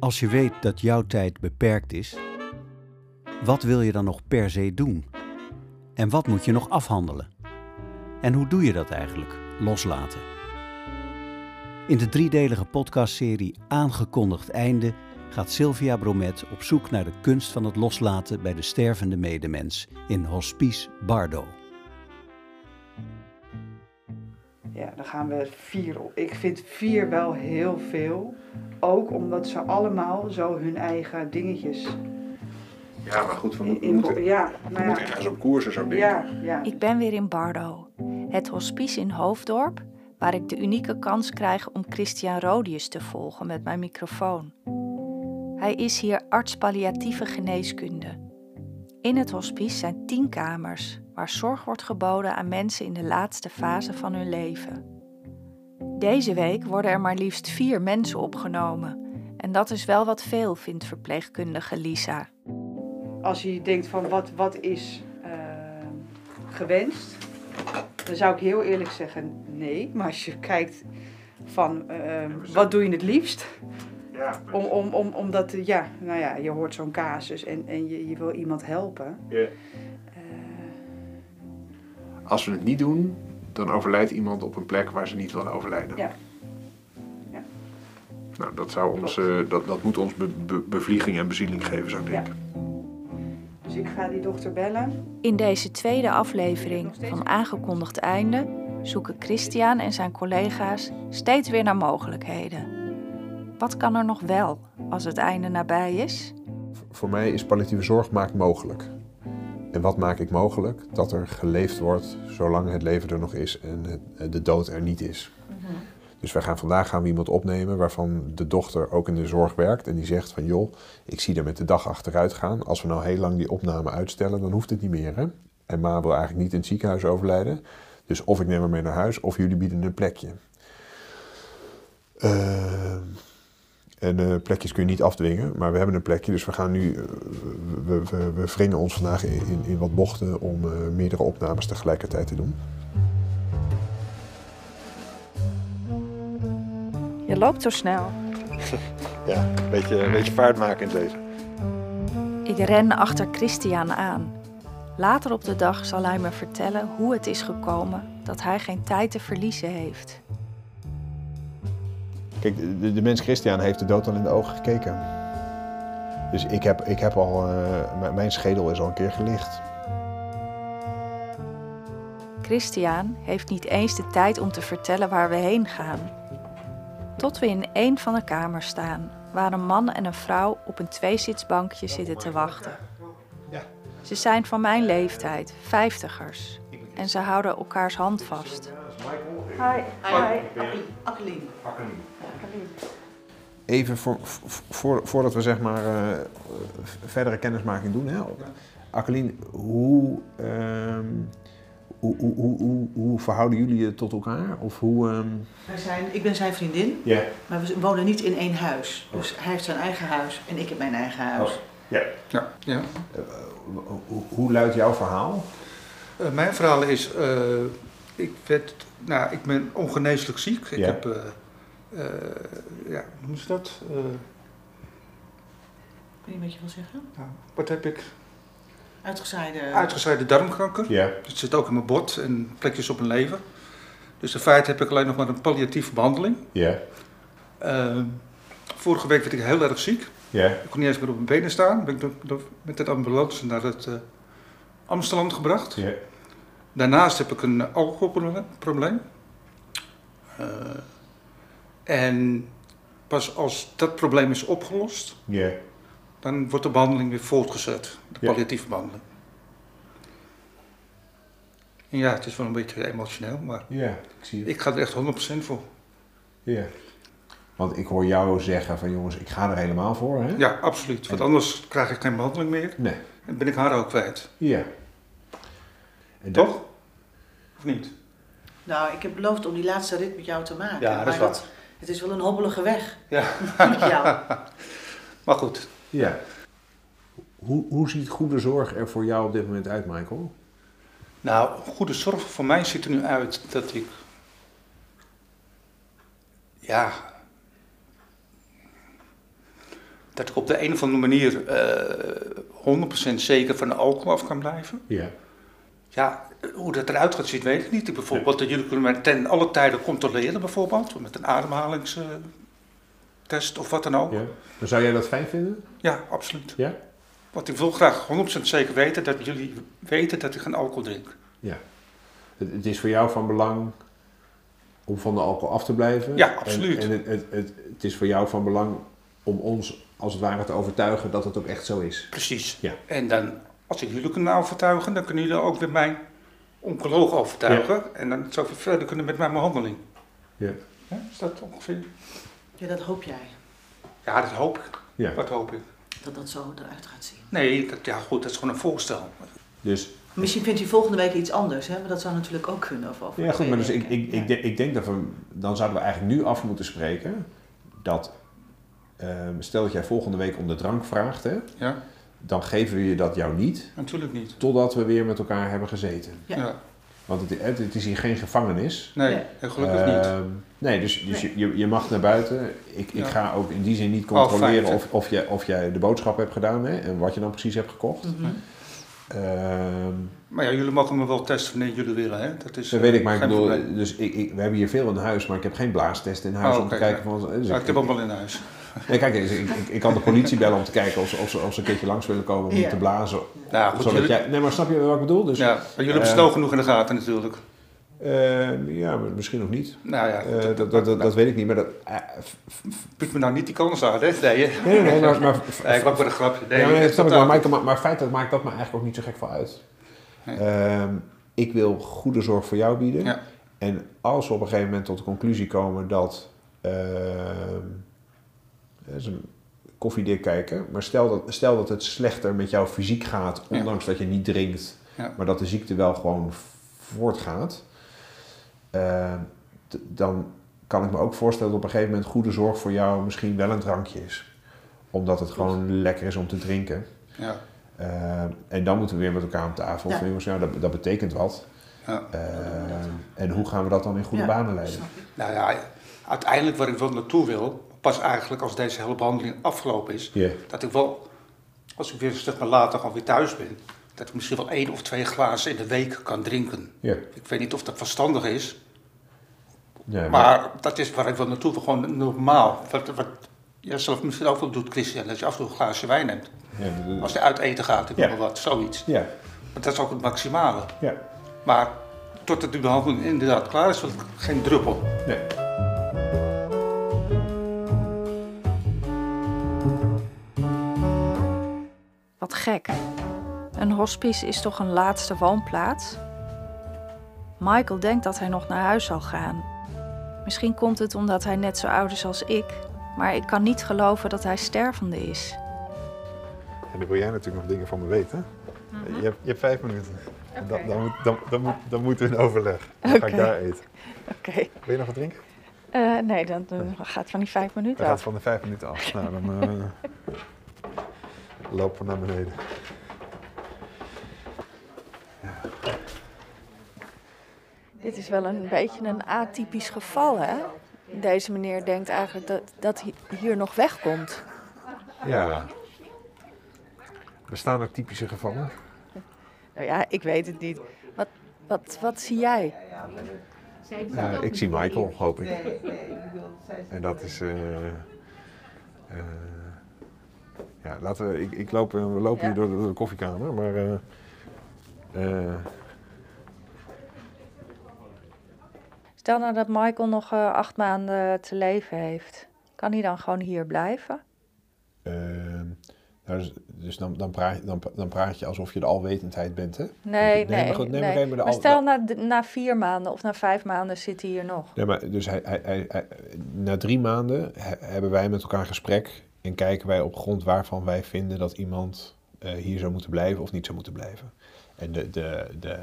Als je weet dat jouw tijd beperkt is, wat wil je dan nog per se doen? En wat moet je nog afhandelen? En hoe doe je dat eigenlijk, loslaten? In de driedelige podcastserie Aangekondigd Einde gaat Sylvia Bromet op zoek naar de kunst van het loslaten bij de stervende medemens in Hospice Bardo. Ja, dan gaan we vier op. Ik vind vier wel heel veel. Ook omdat ze allemaal zo hun eigen dingetjes. Ja, maar goed, we in, moeten, in- moeten, ja, we nou moeten ergens op koers en zo denken. ja, ja. Ik ben weer in Bardo, het hospice in Hoofddorp, waar ik de unieke kans krijg om Christian Rodius te volgen met mijn microfoon. Hij is hier arts palliatieve geneeskunde. In het hospice zijn tien kamers waar zorg wordt geboden aan mensen in de laatste fase van hun leven. Deze week worden er maar liefst vier mensen opgenomen. En dat is wel wat veel, vindt verpleegkundige Lisa. Als je denkt van wat, wat is eh, gewenst, dan zou ik heel eerlijk zeggen nee. Maar als je kijkt van eh, wat doe je het liefst, Ja, om, om, om, omdat, ja, nou ja, je hoort zo'n casus en, en je, je wil iemand helpen. ja. Als we het niet doen, dan overlijdt iemand op een plek waar ze niet willen overlijden. Ja. Ja. Nou, dat, zou ons, eh, dat, dat moet ons be- be- bevlieging en bezieling geven, zou ik Ja. denken. dus ik ga die dochter bellen. In deze tweede aflevering van Aangekondigd Einde zoeken Christian en zijn collega's steeds weer naar mogelijkheden. Wat kan er nog wel als het einde nabij is? Voor mij is palliatieve zorg maakt mogelijk. En wat maak ik mogelijk? Dat er geleefd wordt zolang het leven er nog is en het- de dood er niet is. Dus wij gaan vandaag gaan we iemand opnemen waarvan de dochter ook in de zorg werkt. En die zegt van joh, ik zie er met de dag achteruit gaan. Als we nou heel lang die opname uitstellen, dan hoeft het niet meer. Hè? En ma wil eigenlijk niet in het ziekenhuis overlijden. Dus of ik neem haar mee naar huis of jullie bieden een plekje. Ehm, en eh, plekjes kun je niet afdwingen, maar we hebben een plekje. Dus we gaan nu, eh, we, we, we wringen ons vandaag in, in, in wat bochten om eh, meerdere opnames tegelijkertijd te doen. Je loopt zo snel. Ja, een beetje, een beetje vaart maken in het leven. Ik ren achter Christian aan. Later op de dag zal hij me vertellen hoe het is gekomen dat hij geen tijd te verliezen heeft. Kijk, de, de mens Christian heeft de dood al in de ogen gekeken. Dus ik heb, ik heb al, eh, mijn schedel is al een keer gelicht. Christian heeft niet eens de tijd om te vertellen waar we heen gaan. Tot we in een van de kamers staan, waar een man en een vrouw op een tweezitsbankje zitten te wachten. Ze zijn van mijn leeftijd, vijftigers, en ze houden elkaars hand vast. Hi, hi. Akkeline. Even voor, voor, voordat we zeg maar eh, verdere kennismaking doen. Hè? Hoe, ehm, hoe, hoe, hoe, hoe, verhouden jullie je tot elkaar? Of hoe... ehm, Wij zijn, ik ben zijn vriendin, Ja. maar we wonen niet in één huis. Dus hij heeft zijn eigen huis en ik heb mijn eigen huis. Ja. Ja, ja. Hoe, hoe luidt jouw verhaal? Eh, mijn verhaal is, eh, ik, werd, nou, ik ben ongeneeslijk ziek. Ik heb, eh, eh, ja, hoe noemen ze dat? Eh, Kun je een beetje wel zeggen? nou, wat heb ik? Uitgezaaide... Uitgezaaide darmkanker. Ja. Dat zit ook in mijn bot en plekjes op mijn lever. Dus in feite heb ik alleen nog maar een palliatieve behandeling. Ja. Eh, vorige week werd ik heel erg ziek. Ja. Ik kon niet eens meer op mijn benen staan. Ben ik met de ambulance naar het eh Amsterdam gebracht. Ja. Daarnaast heb ik een alcoholprobleem. Eh, en pas als dat probleem is opgelost, Ja. dan wordt de behandeling weer voortgezet. De palliatieve behandeling. En ja, het is wel een beetje emotioneel, maar Ja, ik zie het. ik ga er echt 100% voor. Ja. Want ik hoor jou zeggen van jongens, ik ga er helemaal voor, hè? Ja, absoluut. Want anders krijg ik geen behandeling meer Nee. en ben ik haar ook kwijt. Ja. En dat- Toch? Of niet? Nou, ik heb beloofd om die laatste rit met jou te maken. Ja, dat is waar. Het is wel een hobbelige weg Ja. Maar goed, Ja. Hoe, hoe ziet goede zorg er voor jou op dit moment uit, Michael? Nou, goede zorg voor mij ziet er nu uit dat ik. Ja. dat ik op de een of andere manier eh 100% zeker van de alcohol af kan blijven. Ja. Ja, hoe dat eruit gaat zien, weet ik niet. Bijvoorbeeld, dat jullie kunnen mij ten alle tijden controleren, bijvoorbeeld, met een ademhalingstest of wat dan ook. ja. Maar zou jij dat fijn vinden? Ja, absoluut. Ja? Want ik wil graag 100% zeker weten dat jullie weten dat ik geen alcohol drink. Ja. Het, is voor jou van belang om van de alcohol af te blijven. Ja, absoluut. En, het, het, het, het is voor jou van belang om ons als het ware te overtuigen dat het ook echt zo is. Precies. Ja. En dan, als ik jullie kan overtuigen, dan kunnen jullie ook weer mijn oncoloog overtuigen. En dan zoveel verder kunnen met mijn behandeling. Ja. Ja, is dat ongeveer? Ja, dat hoop jij. Ja, dat hoop ik. Ja. Dat hoop ik. Dat dat zo eruit gaat zien. Nee, dat, ja goed, dat is gewoon een voorstel. Dus, Misschien vindt u volgende week iets anders, hè? Maar dat zou natuurlijk ook kunnen. Of over ja, goed, maar dus ik, ik, Ja. ik, denk, ik denk dat we, dan zouden we eigenlijk nu af moeten spreken dat, ehm, stel dat jij volgende week om de drank vraagt, hè, Ja, dan geven we je dat jou niet, natuurlijk niet. totdat we weer met elkaar hebben gezeten. Ja. Ja. Want het, het, het is hier geen gevangenis. Nee, gelukkig niet. Ehm, nee, dus, dus Je, je, je mag naar buiten. Ik, ik ga ook in die zin niet Oh, controleren of, of, jij, of jij de boodschap hebt gedaan hè, en wat je dan precies hebt gekocht. Mhm. Ehm, Maar ja, jullie mogen me wel testen wanneer jullie willen, hè? Dat is dat eh, weet ik, maar ik bedoel, probleem. dus ik, ik, we hebben hier veel in huis, maar ik heb geen blaastest in huis Oh, om te kijken ja. van... Dus Ja, ik, ik heb ook wel in huis. Nee, kijk, ik, ik, ik kan de politie bellen om te kijken of ze, of ze, of ze een keertje langs willen komen om Ja. te blazen. Nou, goed, zodat jullie, jij, nee, maar snap je wat ik bedoel? Dus, ja, maar jullie hebben eh, snel genoeg in de gaten natuurlijk. ehm, ja, misschien nog niet. Nou ja, Eh, dat, dat, dat, dat weet ik niet, maar dat... eh, f- Piet me nou niet die kans aan, hè? Nee, nee, nee, maar, maar Nee, ik maak maar een grapje. Nee, ja, maar, dat snap wel, maar, maar, feitelijk maakt dat me eigenlijk ook niet zo gek veel uit. Nee. Ehm, ik wil goede zorg voor jou bieden. Ja. En als we op een gegeven moment tot de conclusie komen dat... dat is een koffiedik kijken. Maar stel dat, stel dat het slechter met jou fysiek gaat, Ja. ondanks dat je niet drinkt. Ja. Maar dat de ziekte wel gewoon voortgaat. d- dan kan ik me ook voorstellen dat op een gegeven moment goede zorg voor jou misschien wel een drankje is. Omdat het gewoon lekker is om te drinken. Ja, Ehm, en dan moeten we weer met elkaar aan tafel. Ja. Jongens, ja, dat, dat betekent wat. ja. Ehm, en hoe gaan we dat dan in goede Ja, banen leiden? Nou ja, uiteindelijk waar ik wel naartoe wil, pas eigenlijk als deze hele behandeling afgelopen is, dat ik wel, als ik weer zeg maar later gewoon weer thuis ben, dat ik misschien wel één of twee glazen in de week kan drinken. Ik weet niet of dat verstandig is, Ja, maar dat is waar ik wel naartoe wil, gewoon normaal. Wat, wat jij zelf misschien ook wel doet, Christian, dat je af en toe een glaasje wijn neemt. ja, Als je uit eten gaat, ik Ja. noem maar wat, zoiets. ja, Maar dat is ook het maximale. ja. Maar totdat de behandeling inderdaad klaar is, wil ik geen druppel. Nee. Wat gek. Een hospice is toch een laatste woonplaats? Michael denkt dat hij nog naar huis zal gaan. Misschien komt het omdat hij net zo oud is als ik, maar ik kan niet geloven dat hij stervende is. En dan wil jij natuurlijk nog dingen van me weten. Mhm. je, hebt, je hebt vijf minuten. En Dan, dan, moet, dan, dan, moet, dan moeten we in overleg. Dan ga ik daar eten. Oké. Wil je nog wat drinken? nee, dan gaat van die vijf minuten Dan gaat het van de vijf minuten af. Nou, dan eh, lopen we naar beneden. Dit is wel een beetje een atypisch geval, hè? Deze meneer denkt eigenlijk dat, dat hij hier nog wegkomt. Ja. Bestaan er typische gevallen? Nou ja, ik weet het niet. Wat, wat, wat zie jij? Ja, ik zie Michael, hoop ik. En dat is. eh, ja, laten we. Ik, ik loop, eh, we lopen Ja. hier door de, door de koffiekamer, maar. eh, eh, Stel nou dat Michael nog acht maanden te leven heeft. Kan hij dan gewoon hier blijven? Ehm, nou, dus dus dan, dan, praat, dan, dan praat je alsof je de alwetendheid bent, hè? Nee, nee. maar goed, nee, maar nee. even de Maar al- stel na, na vier maanden of na vijf maanden zit hij hier nog. Nee, maar dus hij, hij, hij, na drie maanden he- hebben wij met elkaar gesprek en kijken wij op grond waarvan wij vinden dat iemand eh, hier zou moeten blijven of niet zou moeten blijven. En de, de, de,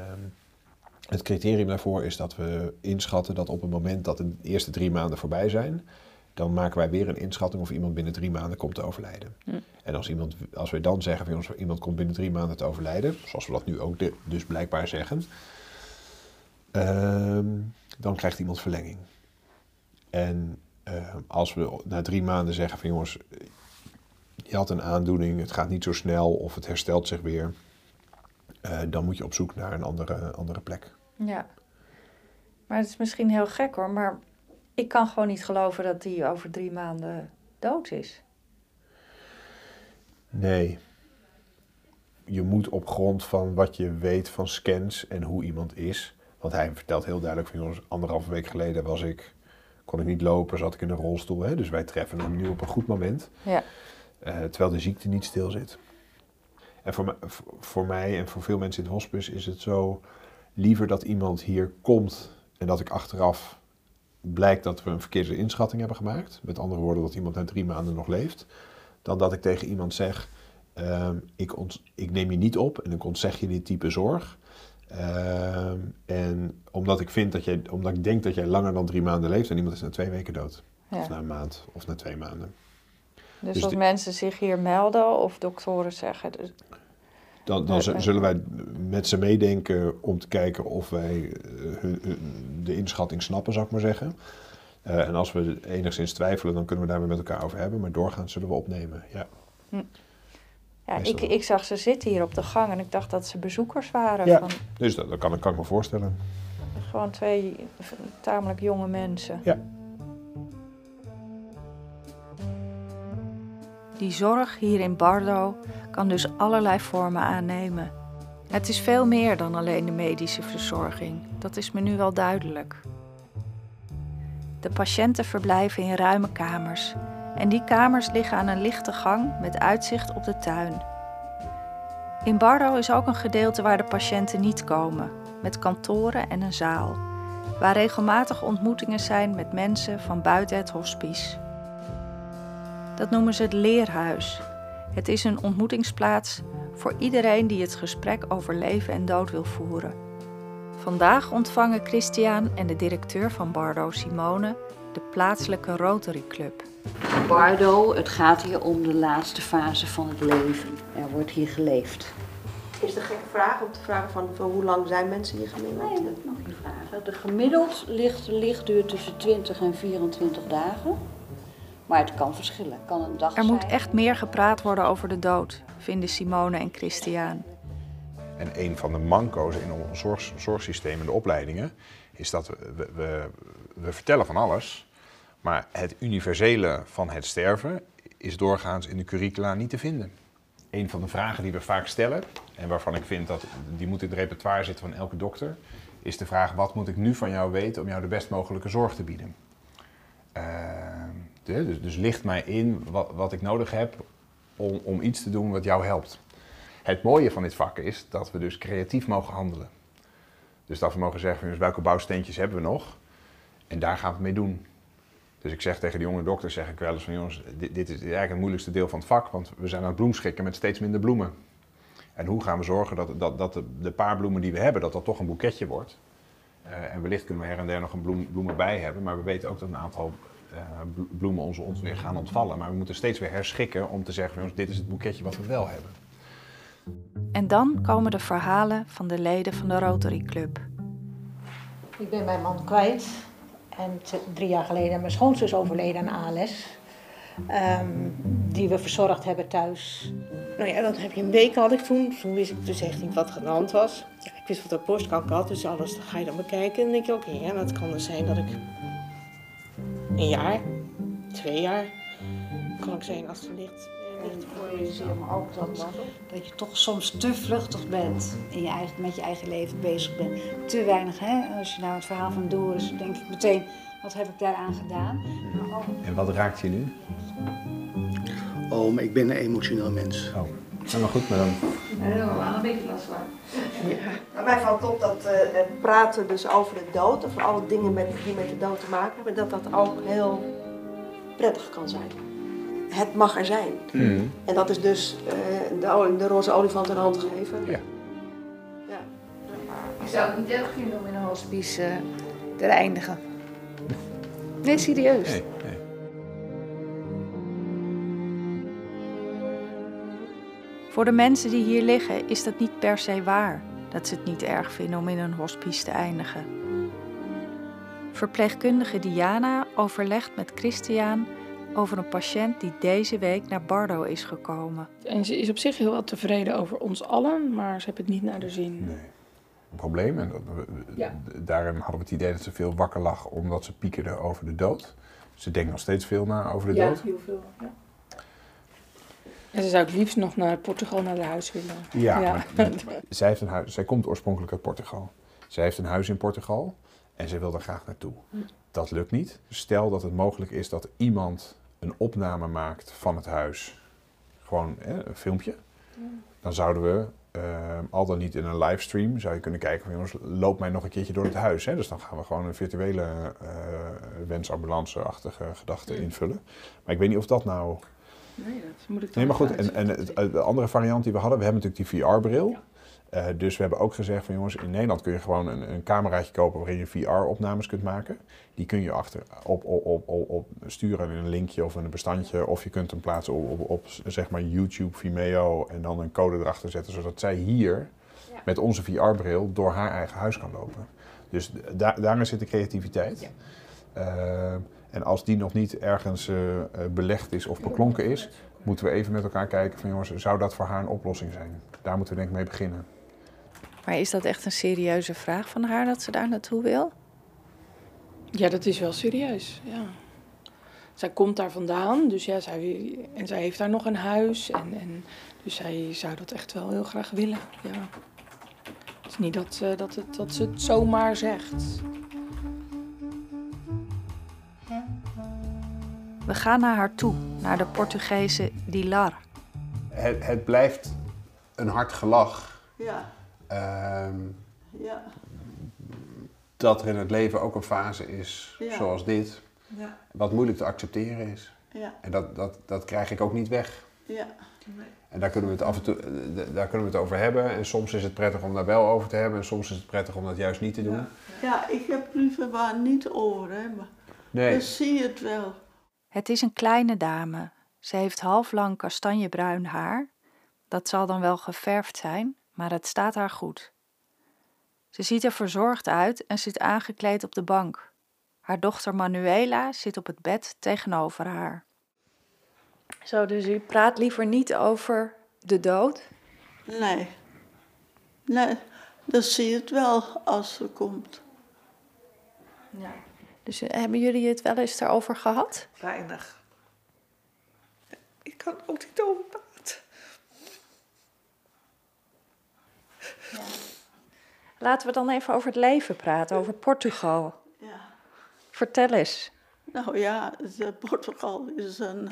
het criterium daarvoor is dat we inschatten dat op het moment dat de eerste drie maanden voorbij zijn, dan maken wij weer een inschatting of iemand binnen drie maanden komt te overlijden. Hm. En als, iemand, als we dan zeggen van iemand komt binnen drie maanden te overlijden, zoals we dat nu ook de- dus blijkbaar zeggen, ehm, dan krijgt iemand verlenging. En ehm, als we na drie maanden zeggen van jongens, je had een aandoening, het gaat niet zo snel of het herstelt zich weer. Uh, dan moet je op zoek naar een andere, andere plek. Ja. Maar het is misschien heel gek hoor, maar ik kan gewoon niet geloven dat die over drie maanden dood is. Nee. Je moet op grond van wat je weet van scans en hoe iemand is. Want hij vertelt heel duidelijk van jongens, anderhalve week geleden was ik, kon ik niet lopen, zat ik in een rolstoel. Hè? Dus wij treffen hem nu op een goed moment. Ja. Uh, terwijl de ziekte niet stil zit. En voor, voor mij en voor veel mensen in het hospice is het zo liever dat iemand hier komt en dat ik achteraf blijkt dat we een verkeerde inschatting hebben gemaakt. Met andere woorden, dat iemand na drie maanden nog leeft. Dan dat ik tegen iemand zeg, ehm, ik, ik, neem je niet op en ik ontzeg je dit type zorg. Ehm, en omdat ik, vind dat jij, omdat ik denk dat jij langer dan drie maanden leeft en iemand is na twee weken dood. Of na een maand of na twee maanden. Dus, dus als mensen zich hier melden of doktoren zeggen... Dus dan, dan zullen wij met ze meedenken om te kijken of wij eh, de inschatting snappen, zou ik maar zeggen. Uh, en als we enigszins twijfelen, dan kunnen we daar weer met elkaar over hebben. Maar doorgaans zullen we opnemen, ja. Hm. Ja, ik, ik zag ze zitten hier op de gang en ik dacht dat ze bezoekers waren. Ja, van... dus dat, dat, kan, kan ik me voorstellen. Gewoon twee tamelijk jonge mensen. Ja. Die zorg hier in Bardo kan dus allerlei vormen aannemen. Het is veel meer dan alleen de medische verzorging, dat is me nu wel duidelijk. De patiënten verblijven in ruime kamers en die kamers liggen aan een lichte gang met uitzicht op de tuin. In Bardo is ook een gedeelte waar de patiënten niet komen, met kantoren en een zaal, waar regelmatig ontmoetingen zijn met mensen van buiten het hospice. Dat noemen ze het leerhuis. Het is een ontmoetingsplaats voor iedereen die het gesprek over leven en dood wil voeren. Vandaag ontvangen Christian en de directeur van Bardo, Simone, de plaatselijke Rotary Club. Bardo, het gaat hier om de laatste fase van het leven. Er wordt hier geleefd. Is het een gekke vraag om te vragen van, van hoe lang zijn mensen hier gemiddeld? Nee, dat mag je vragen. De gemiddeld ligt de lichtduur tussen 20 en 24 dagen. Maar het kan verschillen. Kan een dag er moet echt meer gepraat worden over de dood, vinden Simone en Christian. En een van de manco's in ons zorg, zorgsysteem en de opleidingen is dat we, we, we, vertellen van alles, maar het universele van het sterven is doorgaans in de curricula niet te vinden. Een van de vragen die we vaak stellen, en waarvan ik vind dat die moet in het repertoire zitten van elke dokter, is de vraag: wat moet ik nu van jou weten om jou de best mogelijke zorg te bieden? Uh, dus, dus licht mij in wat, wat ik nodig heb om, om iets te doen wat jou helpt. Het mooie van dit vak is dat we dus creatief mogen handelen. Dus dat we mogen zeggen, welke bouwsteentjes hebben we nog? En daar gaan we mee doen. Dus ik zeg tegen de jonge dokters, zeg ik wel eens van jongens, dit, dit, is eigenlijk het moeilijkste deel van het vak, want we zijn aan het bloemschikken met steeds minder bloemen. En hoe gaan we zorgen dat, dat, dat de, de, paar bloemen die we hebben, dat dat toch een boeketje wordt? Uh, en wellicht kunnen we her en der nog een bloem, bloemen bij hebben, maar we weten ook dat een aantal uh, bloemen ons, ons weer gaan ontvallen. Maar we moeten steeds weer herschikken om te zeggen, jongens, dit is het boeketje wat we wel hebben. En dan komen de verhalen van de leden van de Rotary Club. Ik ben mijn man kwijt. En drie jaar geleden mijn schoonzus overleden aan ALS. Um, die we verzorgd hebben thuis. Nou ja, dan heb je een week had ik toen. Toen wist ik dus echt niet wat er de was. Ja, ik wist wat ik borstkanker had, dus alles ga je dan bekijken. En dan denk je, oké, dat kan dus zijn dat ik een jaar, twee jaar kan ik zijn als het licht, licht voor je ziet. Maar ook dat, dat je toch soms te vluchtig bent in je eigen, met je eigen leven bezig bent. Te weinig, hè? Als je nou het verhaal van Doris, denk ik meteen, wat heb ik daaraan gedaan? En wat raakt je nu? Oh, maar ik ben een emotioneel mens. Oh. Helemaal goed, maar dan. Ja, dat wel een beetje last van. Ja. mij valt op dat uh, het praten dus over de dood, of alle dingen met, die met de dood te maken hebben, dat dat ook heel prettig kan zijn. Het mag er zijn. Mm. En dat is dus uh, de, de roze olifant een hand geven. Ja. ja. Ik zou het niet erg vinden om in een hospice uh, te eindigen. Nee, serieus. Nee, nee. Voor de mensen die hier liggen is dat niet per se waar dat ze het niet erg vinden om in een hospice te eindigen. Verpleegkundige Diana overlegt met Christian over een patiënt die deze week naar Bardo is gekomen. En ze is op zich heel wel tevreden over ons allen, maar ze heeft het niet naar de zin. Nee. Een probleem. En dat, Ja. daarin hadden we het idee dat ze veel wakker lag omdat ze piekerde over de dood. Ze denkt nog steeds veel na over de ja, dood. heel veel. Ja. En ze zou het liefst nog naar Portugal naar haar huis willen. Ja, maar zij, heeft een huis, zij komt oorspronkelijk uit Portugal. Zij heeft een huis in Portugal en zij wil daar graag naartoe. Hm. Dat lukt niet. Stel dat het mogelijk is dat iemand een opname maakt van het huis. Gewoon hè, een filmpje. Dan zouden we, eh, al dan niet in een livestream, zou je kunnen kijken van jongens, loop mij nog een keertje door het huis. Hè? Dus dan gaan we gewoon een virtuele uh, wensambulance-achtige gedachte invullen. Maar ik weet niet of dat nou... Nee, dat moet ik dan Nee, maar goed, en, en het- de andere variant die we hadden, we hebben natuurlijk die VR-bril. Eh, dus we hebben ook gezegd van jongens, in Nederland kun je gewoon een, een cameraatje kopen waarin je VR-opnames kunt maken. Die kun je achter op, op, op, op, sturen in een linkje of in een bestandje. Of je kunt hem plaatsen op, op, zeg maar YouTube, Vimeo en dan een code erachter zetten. Zodat zij hier met onze VR-bril door haar eigen huis kan lopen. Dus da daarin zit de creativiteit. Eh, en als die nog niet ergens eh, belegd is of beklonken is, moeten we even met elkaar kijken van jongens, zou dat voor haar een oplossing zijn? Daar moeten we denk ik mee beginnen. Maar is dat echt een serieuze vraag van haar dat ze daar naartoe wil? Ja, dat is wel serieus. Ja. Zij komt daar vandaan, dus ja, zij, en zij heeft daar nog een huis. En, en, dus zij zou dat echt wel heel graag willen. Ja. Het is niet dat, eh, dat, het, dat ze het zomaar zegt. We gaan naar haar toe, naar de Portugese Dilar. Het, het blijft een hard gelach. Ja, Ehm, ja, dat er in het leven ook een fase is Ja. zoals dit, ja, wat moeilijk te accepteren is. ja, En dat, dat, dat krijg ik ook niet weg. ja. En daar kunnen we het af en toe eh, daar kunnen we het over hebben. En soms is het prettig om daar wel over te hebben. En soms is het prettig om dat juist niet te doen. Ja, ik heb liever waar niet over hebben. Nee. Dan zie het wel. Het is een kleine dame. Ze heeft halflang kastanjebruin haar. Dat zal dan wel geverfd zijn, maar het staat haar goed. Ze ziet er verzorgd uit en zit aangekleed op de bank. Haar dochter Manuela zit op het bed tegenover haar. Zo, dus u praat liever niet over de dood? Nee. Nee, dan zie je het wel als ze komt. Ja. Dus hebben jullie het wel eens daarover gehad? Weinig. Ik kan ook niet over Laten we dan even over het leven praten, over Portugal. Ja. Vertel eens. Nou ja, eh, Portugal is een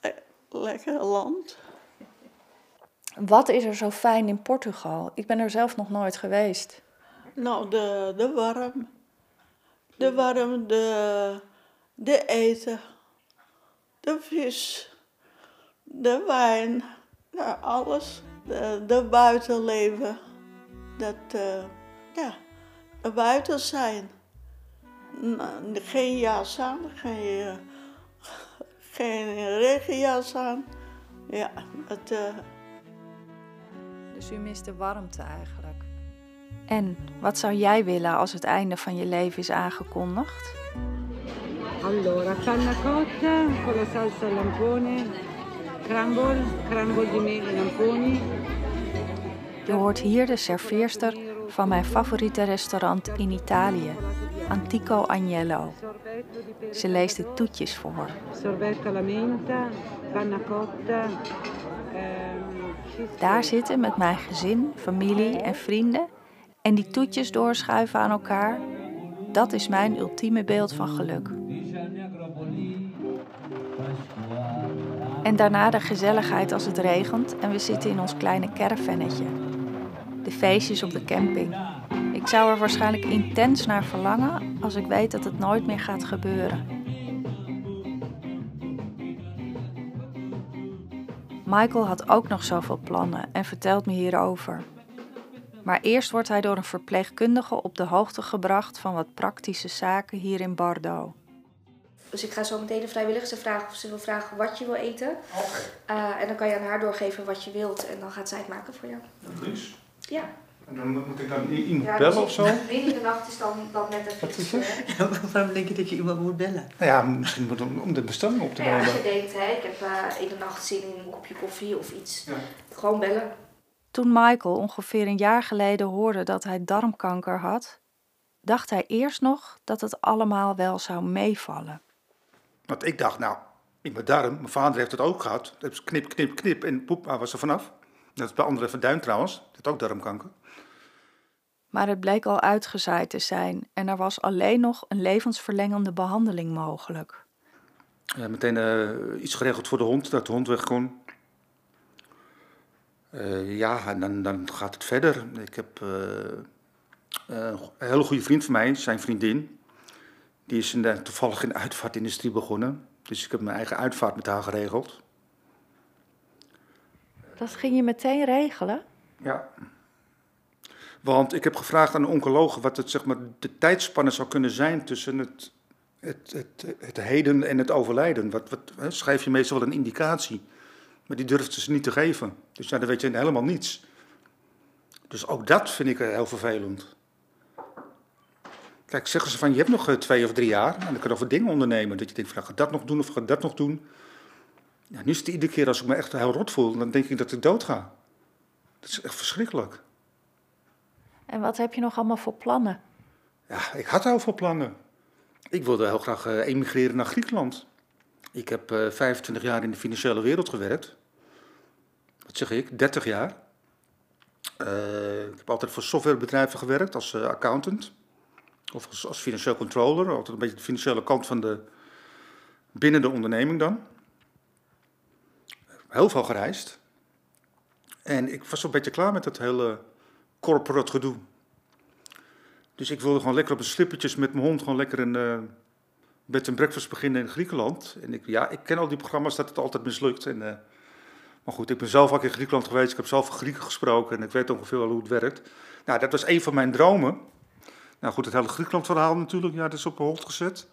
le- lekker land. Wat is er zo fijn in Portugal? Ik ben er zelf nog nooit geweest. Nou, de, de warm. De warm, de, de eten. De vis. De wijn. Nou, alles. De, de buitenleven. Dat, eh, ja, buiten zijn. Geen jas aan, geen, eh, geen regenjas aan. Ja, het... eh, Dus u mist de warmte eigenlijk. En wat zou jij willen als het einde van je leven is aangekondigd? Allora, panna cotta con la salsa lampone, crumble, crumble di mele lamponi. Je hoort hier de serveerster van mijn favoriete restaurant in Italië, Antico Agnello. Ze leest de toetjes voor. Sorbetto alla menta, panna cotta. ehm, Daar zitten met mijn gezin, familie en vrienden en die toetjes doorschuiven aan elkaar. Dat is mijn ultieme beeld van geluk. En daarna de gezelligheid als het regent en we zitten in ons kleine caravannetje. De feestjes op de camping. Ik zou er waarschijnlijk intens naar verlangen als ik weet dat het nooit meer gaat gebeuren. Michael had ook nog zoveel plannen en vertelt me hierover. Maar eerst wordt hij door een verpleegkundige op de hoogte gebracht van wat praktische zaken hier in Bardo. Dus ik ga zo meteen de vrijwilligste vragen of ze wil vragen wat je wil eten. Eh, en dan kan je aan haar doorgeven wat je wilt en dan gaat zij het maken voor jou. Dries? Ja. En dan moet ik dan iemand Ja, bellen dus of zo? Midden in de nacht is dan, dan net even Wat is iets, het? hè? Waarom denk je dat je iemand moet bellen? Nou ja, misschien moet om, om de bestelling op te Nou ja, als je nemen. denkt, hè, ik heb eh, in de nacht zin in een kopje koffie of iets. Gewoon bellen. Toen Michael ongeveer een jaar geleden hoorde dat hij darmkanker had, dacht hij eerst nog dat het allemaal wel zou meevallen. Want ik dacht, nou, in mijn darm, mijn vader heeft het ook gehad. Ze knip, knip, knip en poep, hij was er vanaf. Dat is bij André van Duin trouwens, heeft ook darmkanker. Maar het bleek al uitgezaaid te zijn en er was alleen nog een levensverlengende behandeling mogelijk. Ja, meteen eh, iets geregeld voor de hond, dat de hond weg kon. Eh, ja, en dan, dan gaat het verder. Ik heb eh, een hele goede vriend van mij, zijn vriendin. Die is in de, toevallig in de uitvaartindustrie begonnen. Dus ik heb mijn eigen uitvaart met haar geregeld. Dat ging je meteen regelen? Ja. Want ik heb gevraagd aan de oncoloog wat het, zeg maar, de tijdspanne zou kunnen zijn tussen het, het, het, het heden en het overlijden. Wat, wat, hè, schrijf je meestal wel een indicatie. Maar die durfden ze niet te geven. Dus ja, dan weet je helemaal niets. Dus ook dat vind ik eh, heel vervelend. Kijk, zeggen ze van je hebt nog eh, twee of drie jaar en dan kan je over dingen ondernemen. Dat je denkt van nou, ga dat nog doen of ga dat nog doen. Ja, nu is het iedere keer als ik me echt heel rot voel, dan denk ik dat ik dood ga. Dat is echt verschrikkelijk. En wat heb je nog allemaal voor plannen? Ja, ik had heel veel plannen. Ik wilde heel graag eh, emigreren naar Griekenland. Ik heb eh 25 jaar in de financiële wereld gewerkt. Wat zeg ik? 30 jaar. Eh, ik heb altijd voor softwarebedrijven gewerkt als eh, accountant. Of als, als financieel controller. Altijd een beetje de financiële kant van de... Binnen de onderneming dan. Heel veel gereisd. En ik was een beetje klaar met dat hele corporate gedoe. Dus ik wilde gewoon lekker op een slippertjes met mijn hond gewoon lekker een eh bed and breakfast beginnen in Griekenland. En ik, ja, ik ken al die programma's dat het altijd mislukt. En, eh, maar goed, ik ben zelf ook in Griekenland geweest. Ik heb zelf Grieken gesproken en ik weet ongeveer wel hoe het werkt. Nou, dat was een van mijn dromen. Nou goed, het hele Griekenland verhaal natuurlijk, ja, dat is op hold gezet.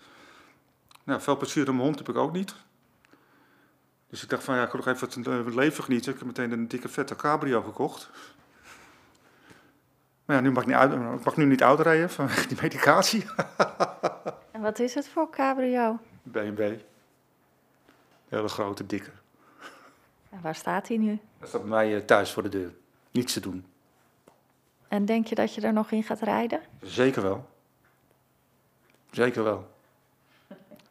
Nou, veel plezier aan mijn hond heb ik ook niet. Dus ik dacht van ja, ik wil nog even het eh, leven genieten. Ik heb meteen een dikke vette cabrio gekocht. Maar ja, nu mag ik, niet uit, ik mag nu niet uitrijden vanwege die medicatie. En wat is het voor cabrio? BMW. Hele grote, dikke. En waar staat hij nu? Dat staat bij mij eh, thuis voor de deur. Niets te doen. En denk je dat je er nog in gaat rijden? Zeker wel. Zeker wel.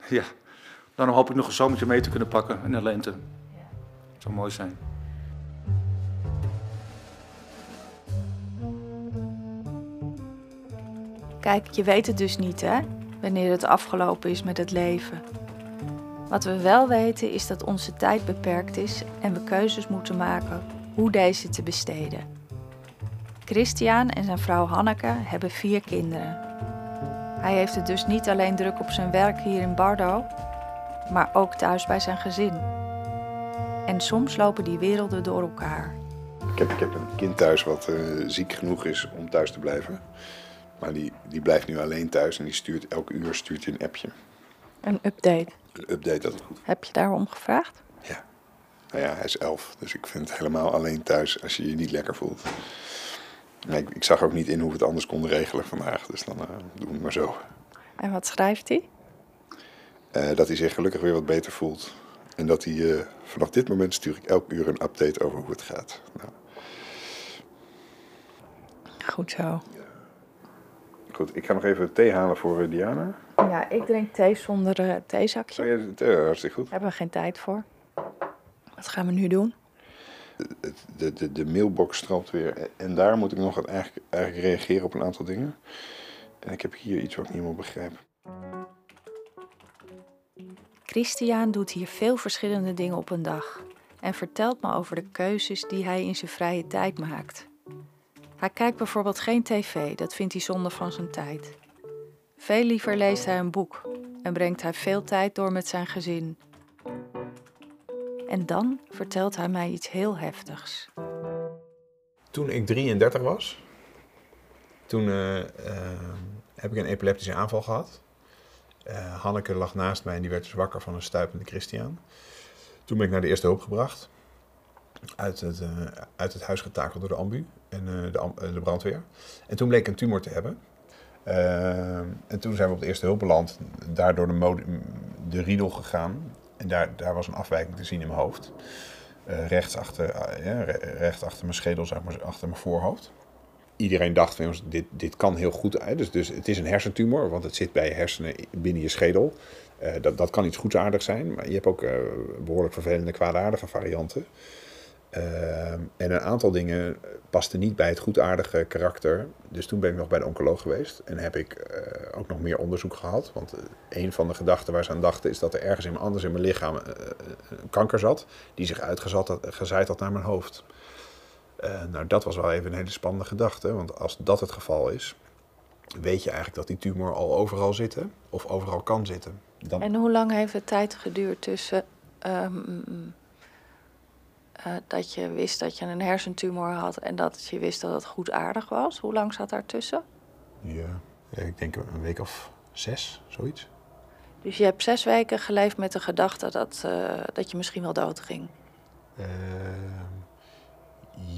Ja. Dan hoop ik nog een zomertje mee te kunnen pakken in de lente. Zou mooi zijn. Kijk, je weet het dus niet, hè? Wanneer het afgelopen is met het leven. Wat we wel weten is dat onze tijd beperkt is en we keuzes moeten maken hoe deze te besteden. Christian en zijn vrouw Hanneke hebben vier kinderen. Hij heeft het dus niet alleen druk op zijn werk hier in Bardo, maar ook thuis bij zijn gezin. En soms lopen die werelden door elkaar. Ik heb, ik heb een kind thuis wat eh, ziek genoeg is om thuis te blijven. Maar die, die blijft nu alleen thuis en die stuurt elke uur stuurt hij een appje. Een update. Een update dat het goed Heb je daarom gevraagd? Nou ja, hij is elf, dus ik vind het helemaal alleen thuis als je je niet lekker voelt. Nee, ik, ik zag ook niet in hoe we het anders konden regelen vandaag, dus dan eh, doen we het maar zo. En wat schrijft hij? Eh, dat hij zich gelukkig weer wat beter voelt. En dat hij eh, vanaf dit moment stuur ik elk uur een update over hoe het gaat. Nou, Goed zo. goed, ik ga nog even thee halen voor eh, Diana. Ja, ik drink thee zonder eh, theezakje. Oh, ja, thee, hartstikke goed. Daar hebben we geen tijd voor. Wat gaan we nu doen? Het- De, de, de mailbox stroomt weer. En daar moet ik nog eigenlijk, eigenlijk reageren op een aantal dingen. En ik heb hier iets wat ik niet helemaal begrijp. Christian doet hier veel verschillende dingen op een dag en vertelt me over de keuzes die hij in zijn vrije tijd maakt. Hij kijkt bijvoorbeeld geen tv, dat vindt hij zonde van zijn tijd. Veel liever leest hij een boek en brengt hij veel tijd door met zijn gezin. En dan vertelt hij mij iets heel heftigs. Toen ik 33 was, toen eh, eh, heb ik een epileptische aanval gehad. Eh, Hanneke lag naast mij en die werd dus wakker van een stuipende Christian. Toen ben ik naar de eerste hulp gebracht. uit het, eh, uit het huis getakeld door de ambu en eh, de, de brandweer. En toen bleek een tumor te hebben. En toen zijn we op de eerste hulp beland, daar door de, de riedel gegaan. En daar, daar was een afwijking te zien in mijn hoofd. Rechts, achter, achter mijn schedel, zeg maar, achter mijn voorhoofd. Iedereen dacht van, dit, dit kan heel goed. Dus, dus het is een hersentumor, want het zit bij je hersenen binnen je schedel. Eh, dat, dat kan iets goedaardigs zijn, maar je hebt ook eh, behoorlijk vervelende, kwaadaardige varianten. Ehm, en een aantal dingen pasten niet bij het goedaardige karakter. Dus toen ben ik nog bij de oncoloog geweest en heb ik eh, ook nog meer onderzoek gehad. Want eh, een van de gedachten waar ze aan dachten is dat er ergens in, anders in mijn lichaam eh, een kanker zat, die zich uitgezaaid had, had naar mijn hoofd. Eh, nou, dat was wel even een hele spannende gedachte, want als dat het geval is, weet je eigenlijk dat die tumor al overal zit of overal kan zitten. Dan, En hoe lang heeft het tijd geduurd tussen ehm, eh, dat je wist dat je een hersentumor had en dat je wist dat het goedaardig was? Hoe lang zat daartussen? ja, ik denk een week of zes, zoiets. Dus je hebt zes weken geleefd met de gedachte dat, eh, dat je misschien wel dood ging. Ehm,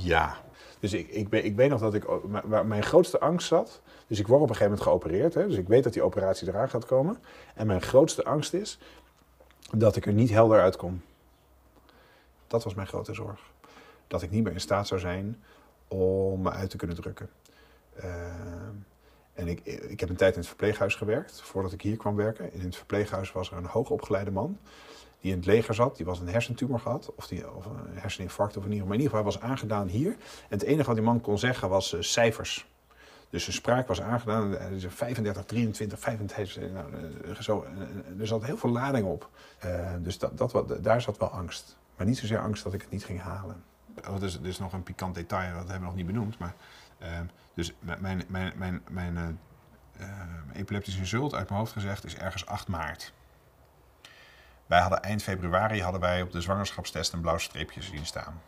ja. Dus ik, ik, ben, ik weet nog dat ik, o- maar- waar mijn grootste angst zat. Dus ik word op een gegeven moment geopereerd. Hè, dus ik weet dat die operatie eraan gaat komen. En mijn grootste angst is dat ik er niet helder uitkom. Dat was mijn grote zorg. Dat ik niet meer in staat zou zijn om me uit te kunnen drukken. Ehm, en ik, ik heb een tijd in het verpleeghuis gewerkt, voordat ik hier kwam werken. In het verpleeghuis was er een hoogopgeleide man die in het leger zat. Die was een hersentumor gehad, of, die, of een herseninfarct, of in ieder geval. Maar in ieder geval hij was aangedaan hier. En het enige wat die man kon zeggen was eh, cijfers. Dus zijn spraak was aangedaan. Hij zei 35, 23, 25. Nou, eh, zo, eh, er zat heel veel lading op. Dus dat, dat, wat- daar zat wel angst. Maar niet zozeer angst dat ik het niet ging halen. Oh, dus, dus nog een pikant detail, dat hebben we nog niet benoemd. Maar, eh, dus mijn, mijn, mijn, mijn, mijn eh, eh, epileptische insult uit mijn hoofd gezegd is ergens 8 maart. Wij hadden eind februari hadden wij op de zwangerschapstest een blauw streepje zien staan.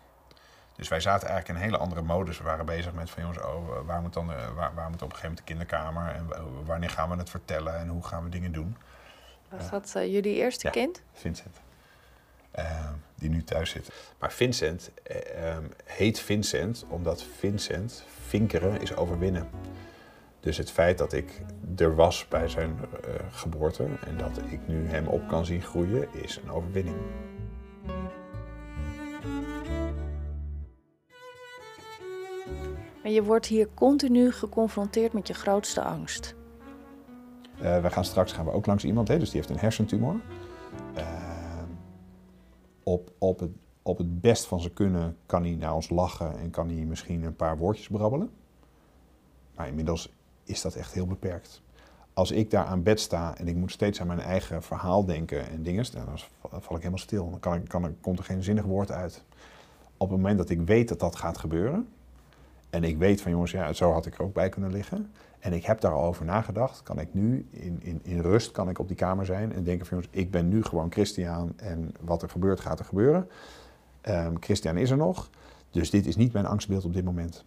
Dus wij zaten eigenlijk in een hele andere modus. We waren bezig met van jongens, oh, waar, moet dan, eh, waar, waar moet op een gegeven moment de kinderkamer en wa- wanneer gaan we het vertellen en hoe gaan we dingen doen. Was dat eh, jullie eerste Ja. kind? Vincent. Eh, die nu thuis zit. Maar Vincent eh, ehm, heet Vincent omdat Vincent, vinkeren, is overwinnen. Dus het feit dat ik er was bij zijn eh, geboorte en dat ik nu hem op kan zien groeien, is een overwinning. Maar je wordt hier continu geconfronteerd met je grootste angst. Eh, we gaan straks gaan we ook langs iemand, hè, dus die heeft een hersentumor. Eh, op, op, het, op het best van zijn kunnen kan hij naar ons lachen en kan hij misschien een paar woordjes brabbelen. Maar inmiddels is dat echt heel beperkt. Als ik daar aan bed sta en ik moet steeds aan mijn eigen verhaal denken en dingen, dan val ik helemaal stil. Dan kan kan komt er geen zinnig woord uit. Op het moment dat ik weet dat dat gaat gebeuren, en ik weet van jongens, ja, zo had ik er ook bij kunnen liggen. En ik heb daar al over nagedacht. Kan ik nu in, in, in rust kan ik op die kamer zijn en denken van jongens, ik ben nu gewoon Christian en wat er gebeurt, gaat er gebeuren. Ehm, Christian is er nog. Dus dit is niet mijn angstbeeld op dit moment.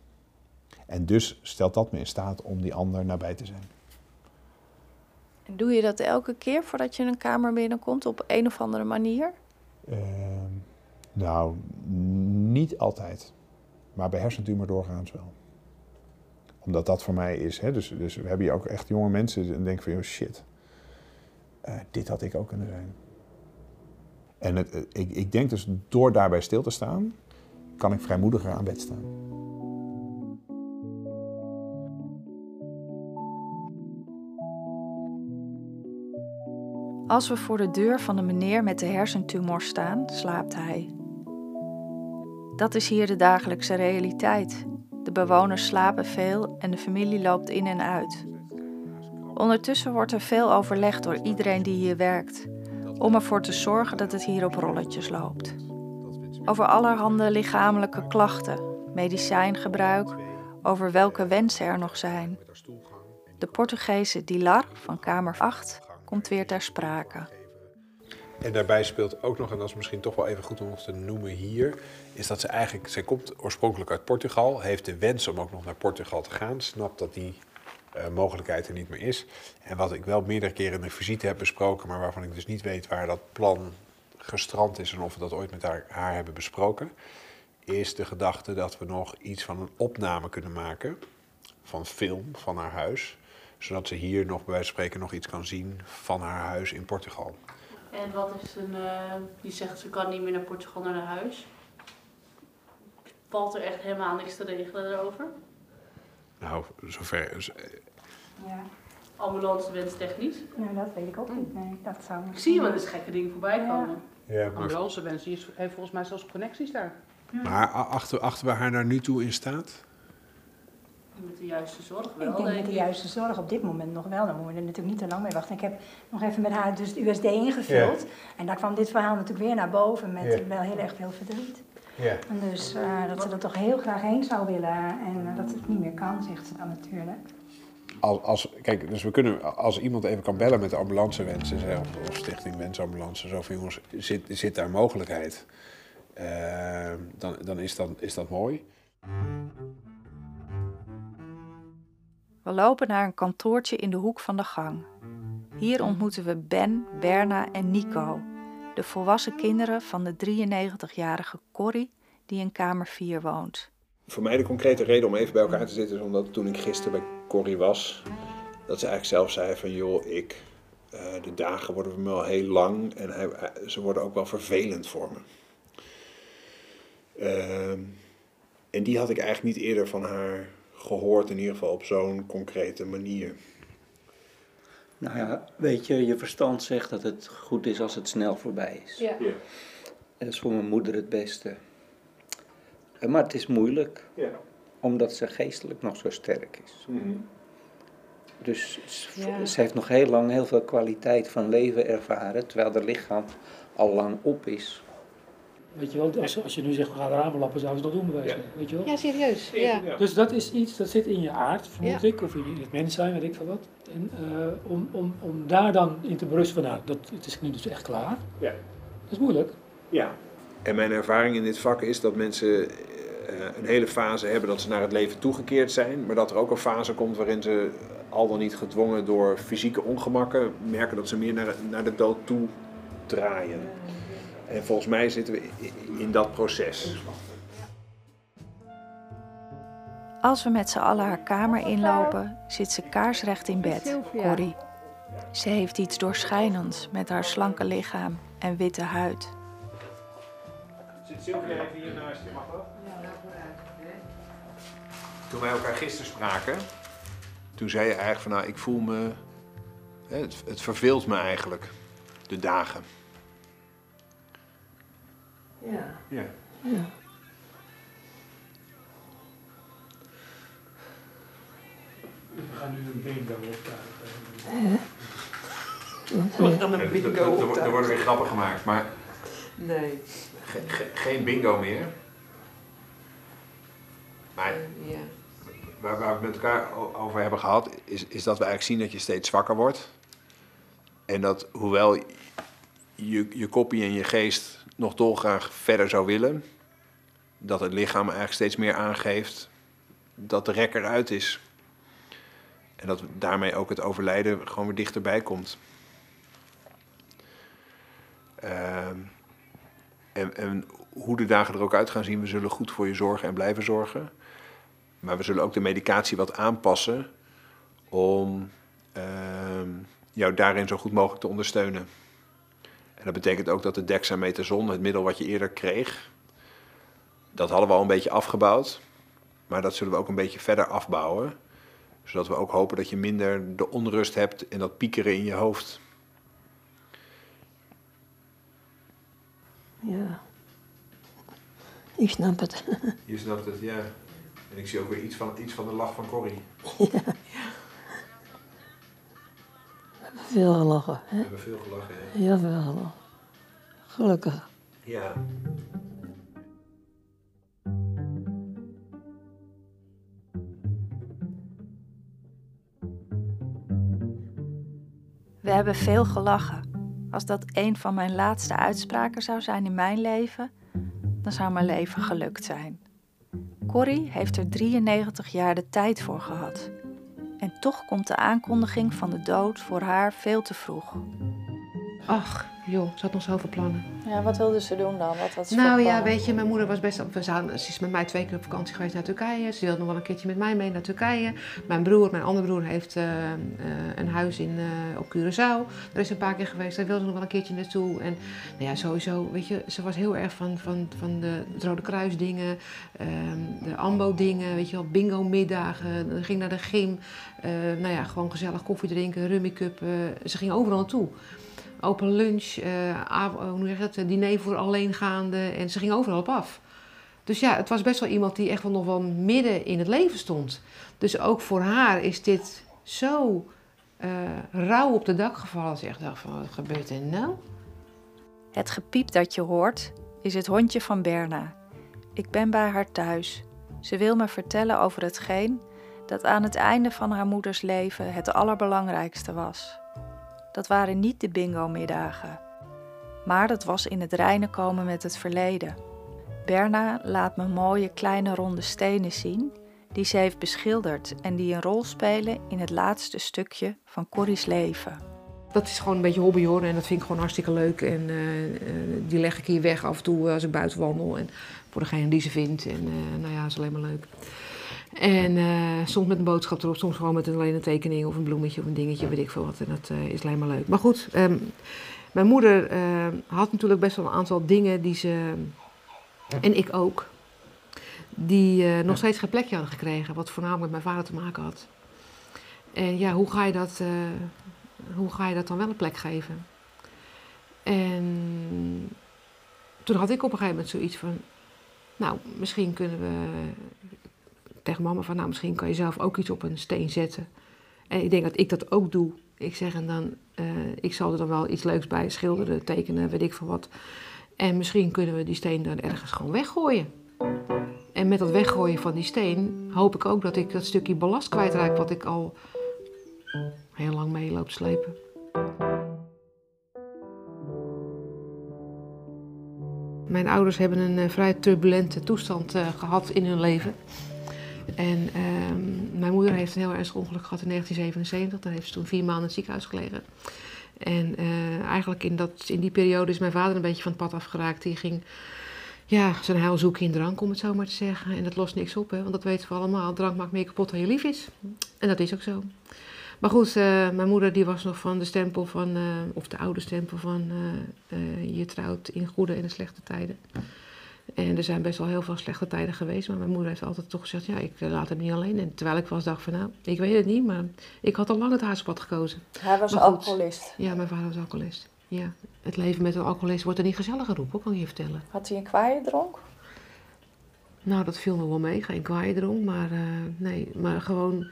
En dus stelt dat me in staat om die ander nabij te zijn. En doe je dat elke keer voordat je een kamer binnenkomt op een of andere manier? Ehm, nou, niet altijd. Maar bij hersentumor doorgaans wel. Omdat dat voor mij is. Hè? Dus, dus we hebben hier ook echt jonge mensen en denken van, joh, shit. eh, dit had ik ook kunnen zijn. En het, eh, ik, ik denk dus door daarbij stil te staan, kan ik vrijmoediger aan bed staan. Als we voor de deur van de meneer met de hersentumor staan, slaapt hij. Dat is hier de dagelijkse realiteit. De bewoners slapen veel en de familie loopt in en uit. Ondertussen wordt er veel overlegd door iedereen die hier werkt, om ervoor te zorgen dat het hier op rolletjes loopt. Over allerhande lichamelijke klachten, medicijngebruik, over welke wensen er nog zijn. De Portugese Dilar van Kamer 8 komt weer ter sprake. En daarbij speelt ook nog, en dat is misschien toch wel even goed om nog te noemen hier, is dat ze eigenlijk, zij komt oorspronkelijk uit Portugal, heeft de wens om ook nog naar Portugal te gaan, snapt dat die eh, mogelijkheid er niet meer is. En wat ik wel meerdere keren in de visite heb besproken, maar waarvan ik dus niet weet waar dat plan gestrand is en of we dat ooit met haar, haar hebben besproken, is de gedachte dat we nog iets van een opname kunnen maken van film van haar huis. Zodat ze hier nog bij wijze van spreken nog iets kan zien van haar huis in Portugal. En wat is een, uh, die zegt ze kan niet meer naar Portugal naar huis. Valt er echt helemaal niks te regelen daarover? Nou, zover. Ja. Ambulance wenstechnisch? Nou, dat weet ik ook niet. Nee, dat zou Ik zie je wel eens gekke dingen voorbij komen. Ja, maar, Ambulancewens, die is- heeft volgens mij zelfs connecties daar. maar a- achter, achter waar haar naar nu toe in staat? Met de juiste zorg wel, Ik denk met de ik. juiste zorg op dit moment nog wel. Dan moeten we er natuurlijk niet te lang mee wachten. Ik heb nog even met haar dus de USD ingevuld. Ja. En daar kwam dit verhaal natuurlijk weer naar boven met Ja. wel heel erg veel verdriet. Ja. En dus eh, dat ze er toch heel graag heen zou willen en eh, dat het niet meer kan, zegt ze dan natuurlijk. Als, als, kijk, dus we kunnen, als iemand even kan bellen met de ambulancewens en zeggen, of Stichting Wensambulance, zo van jongens, zit, zit daar mogelijkheid? Eh, dan dan is, dat, is dat mooi. We lopen naar een kantoortje in de hoek van de gang. Hier ontmoeten we Ben, Berna en Nico, de volwassen kinderen van de 93-jarige Corrie die in kamer 4 woont. Voor mij de concrete reden om even bij elkaar te zitten is omdat toen ik gisteren bij Corrie was, dat ze eigenlijk zelf zei van joh, ik, eh, de dagen worden voor me al heel lang en hij- ze worden ook wel vervelend voor me. Ehm, en die had ik eigenlijk niet eerder van haar gehoord, in ieder geval op zo'n concrete manier. Nou ja, weet je, je verstand zegt dat het goed is als het snel voorbij is. Ja. Dat is voor mijn moeder het beste. Eh, Maar het is moeilijk, Ja. omdat ze geestelijk nog zo sterk is. Dus s- Ja. ze heeft nog heel lang heel veel kwaliteit van leven ervaren, terwijl haar lichaam al lang op is. Weet je wel, als, als je nu zegt we gaan ramen lappen, zouden ze dat doen bij wijze van, Weet je wel? Ja, serieus. Ja. Dus dat is iets dat zit in je aard, vermoed Ja. ik, of in het mens zijn, weet ik veel wat. En eh, om, om, om daar dan in te berusten van, nou, dat, het is nu dus echt klaar. Ja. Dat is moeilijk. Ja. En mijn ervaring in dit vak is dat mensen eh, een hele fase hebben dat ze naar het leven toegekeerd zijn, maar dat er ook een fase komt waarin ze al dan niet gedwongen door fysieke ongemakken merken dat ze meer naar, naar de dood toe draaien. En volgens mij zitten we in dat proces. Als we met z'n allen haar kamer inlopen, zit ze kaarsrecht in bed. Corrie. Ze heeft iets doorschijnends met haar slanke lichaam en witte huid. Zit Sylvia even hier naast je, mag dat? Toen wij elkaar gisteren spraken, toen zei je eigenlijk van nou, ik voel me, hè, het, het verveelt me eigenlijk, de dagen. Ja. Ja. ja. We gaan nu een bingo optuigen. We gaan een bingo Er- er- Er optuigen. worden weer grappen gemaakt, maar Nee. ge- ge- geen bingo meer. Maar Ja. waar, waar we het met elkaar over hebben gehad, is, is dat we eigenlijk zien dat je steeds zwakker wordt. En dat hoewel je, je koppie en je geest nog dolgraag verder zou willen, dat het lichaam eigenlijk steeds meer aangeeft dat de rek eruit is. En dat daarmee ook het overlijden gewoon weer dichterbij komt. Ehm, en, en hoe de dagen er ook uit gaan zien, we zullen goed voor je zorgen en blijven zorgen. Maar we zullen ook de medicatie wat aanpassen om ehm, jou daarin zo goed mogelijk te ondersteunen. En dat betekent ook dat de dexamethason, het middel wat je eerder kreeg, dat hadden we al een beetje afgebouwd. Maar dat zullen we ook een beetje verder afbouwen. Zodat we ook hopen dat je minder de onrust hebt en dat piekeren in je hoofd. Ja. Ik snap het. Je snapt het, ja. En ik zie ook weer iets van, iets van de lach van Corrie. ja. We hebben veel gelachen. Hè? We hebben veel gelachen, hè? Heel veel gelachen. Gelukkig. Ja. We hebben veel gelachen. Als dat een van mijn laatste uitspraken zou zijn in mijn leven, dan zou mijn leven gelukt zijn. Corrie heeft er 93 jaar de tijd voor gehad. En toch komt de aankondiging van de dood voor haar veel te vroeg. Ach, joh, ze had nog zoveel plannen. Ja, wat wilde ze doen dan? Wat had ze Nou ja, weet je, mijn moeder was best... We zouden, ze is met mij twee keer op vakantie geweest naar Turkije. Ze wilde nog wel een keertje met mij mee naar Turkije. Mijn broer, mijn andere broer, heeft eh, eh, een huis in, eh, op Curaçao. Daar is ze een paar keer geweest. Daar wilde ze nog wel een keertje naartoe. En nou ja, sowieso, weet je, ze was heel erg van, van, van de Rode Kruis dingen. ehm, de AMBO dingen, weet je wel, bingo middagen. Dan ging naar de gym. nou ja, gewoon gezellig koffie drinken, eh, ze ging overal naartoe. Open lunch, eh, av- hoe zeg eh, diner voor alleengaande. En ze ging overal op af. Dus ja, het was best wel iemand die echt wel nog wel midden in het leven stond. Dus ook voor haar is dit zo eh, rauw op de dak gevallen. Ze echt dacht van, wat gebeurt er nou? Het gepiep dat je hoort is het hondje van Berna. Ik ben bij haar thuis. Ze wil me vertellen over hetgeen dat aan het einde van haar moeders leven het allerbelangrijkste was. Dat waren niet de bingo-middagen, maar dat was in het reinen komen met het verleden. Berna laat me mooie kleine ronde stenen zien die ze heeft beschilderd en die een rol spelen in het laatste stukje van Corrie's leven. Dat is gewoon een beetje hobby hoor. En dat vind ik gewoon hartstikke leuk. En eh, eh, die leg ik hier weg af en toe als ik buiten wandel. En voor degene die ze vindt. En eh, nou ja, is alleen maar leuk. En eh, soms met een boodschap erop, soms gewoon met een, alleen een tekening of een bloemetje of een dingetje, weet ik veel wat. En dat eh, is alleen maar leuk. Maar goed, ehm, mijn moeder eh, had natuurlijk best wel een aantal dingen die ze, en ik ook, die nog steeds geen plekje hadden gekregen. Wat voornamelijk met mijn vader te maken had. En ja, hoe ga je dat, hoe ga je dat dan wel een plek geven? En toen had ik op een gegeven moment zoiets van, nou, misschien kunnen we tegen mama van, nou, misschien kan je zelf ook iets op een steen zetten. En ik denk dat ik dat ook doe. Ik zeg en dan, eh, ik zal er dan wel iets leuks bij schilderen, tekenen, weet ik veel wat. En misschien kunnen we die steen dan ergens gewoon weggooien. En met dat weggooien van die steen hoop ik ook dat ik dat stukje ballast kwijtraak wat ik al heel lang mee loop slepen. Mijn ouders hebben een eh, vrij turbulente toestand eh, gehad in hun leven. En ehm, mijn moeder heeft een heel ernstig ongeluk gehad in 1977. Daar heeft ze toen vier maanden in het ziekenhuis gelegen. En eh, eigenlijk in, dat, in die periode is mijn vader een beetje van het pad afgeraakt. Die ging ja, zijn heil zoeken in drank, om het zo maar te zeggen. En dat lost niks op, hè, want dat weten we allemaal. Drank maakt meer kapot dan je lief is. En dat is ook zo. Maar goed, eh, mijn moeder die was nog van de stempel van, eh, of de oude stempel van je trouwt in goede en in slechte tijden. En er zijn best wel heel veel slechte tijden geweest, maar mijn moeder heeft altijd toch gezegd, ja, ik eh, laat hem niet alleen. En terwijl ik was dacht van, nou, ik weet het niet, maar ik had al lang het haarspad gekozen. Hij was alcoholist. Ja, mijn vader was alcoholist. Ja, het leven met een alcoholist wordt er niet gezelliger op, hoor, kan ik je vertellen. Had hij een kwaaie dronk? Nou, dat viel nog wel mee. Geen kwaaie dronk, maar eh, nee. Maar gewoon,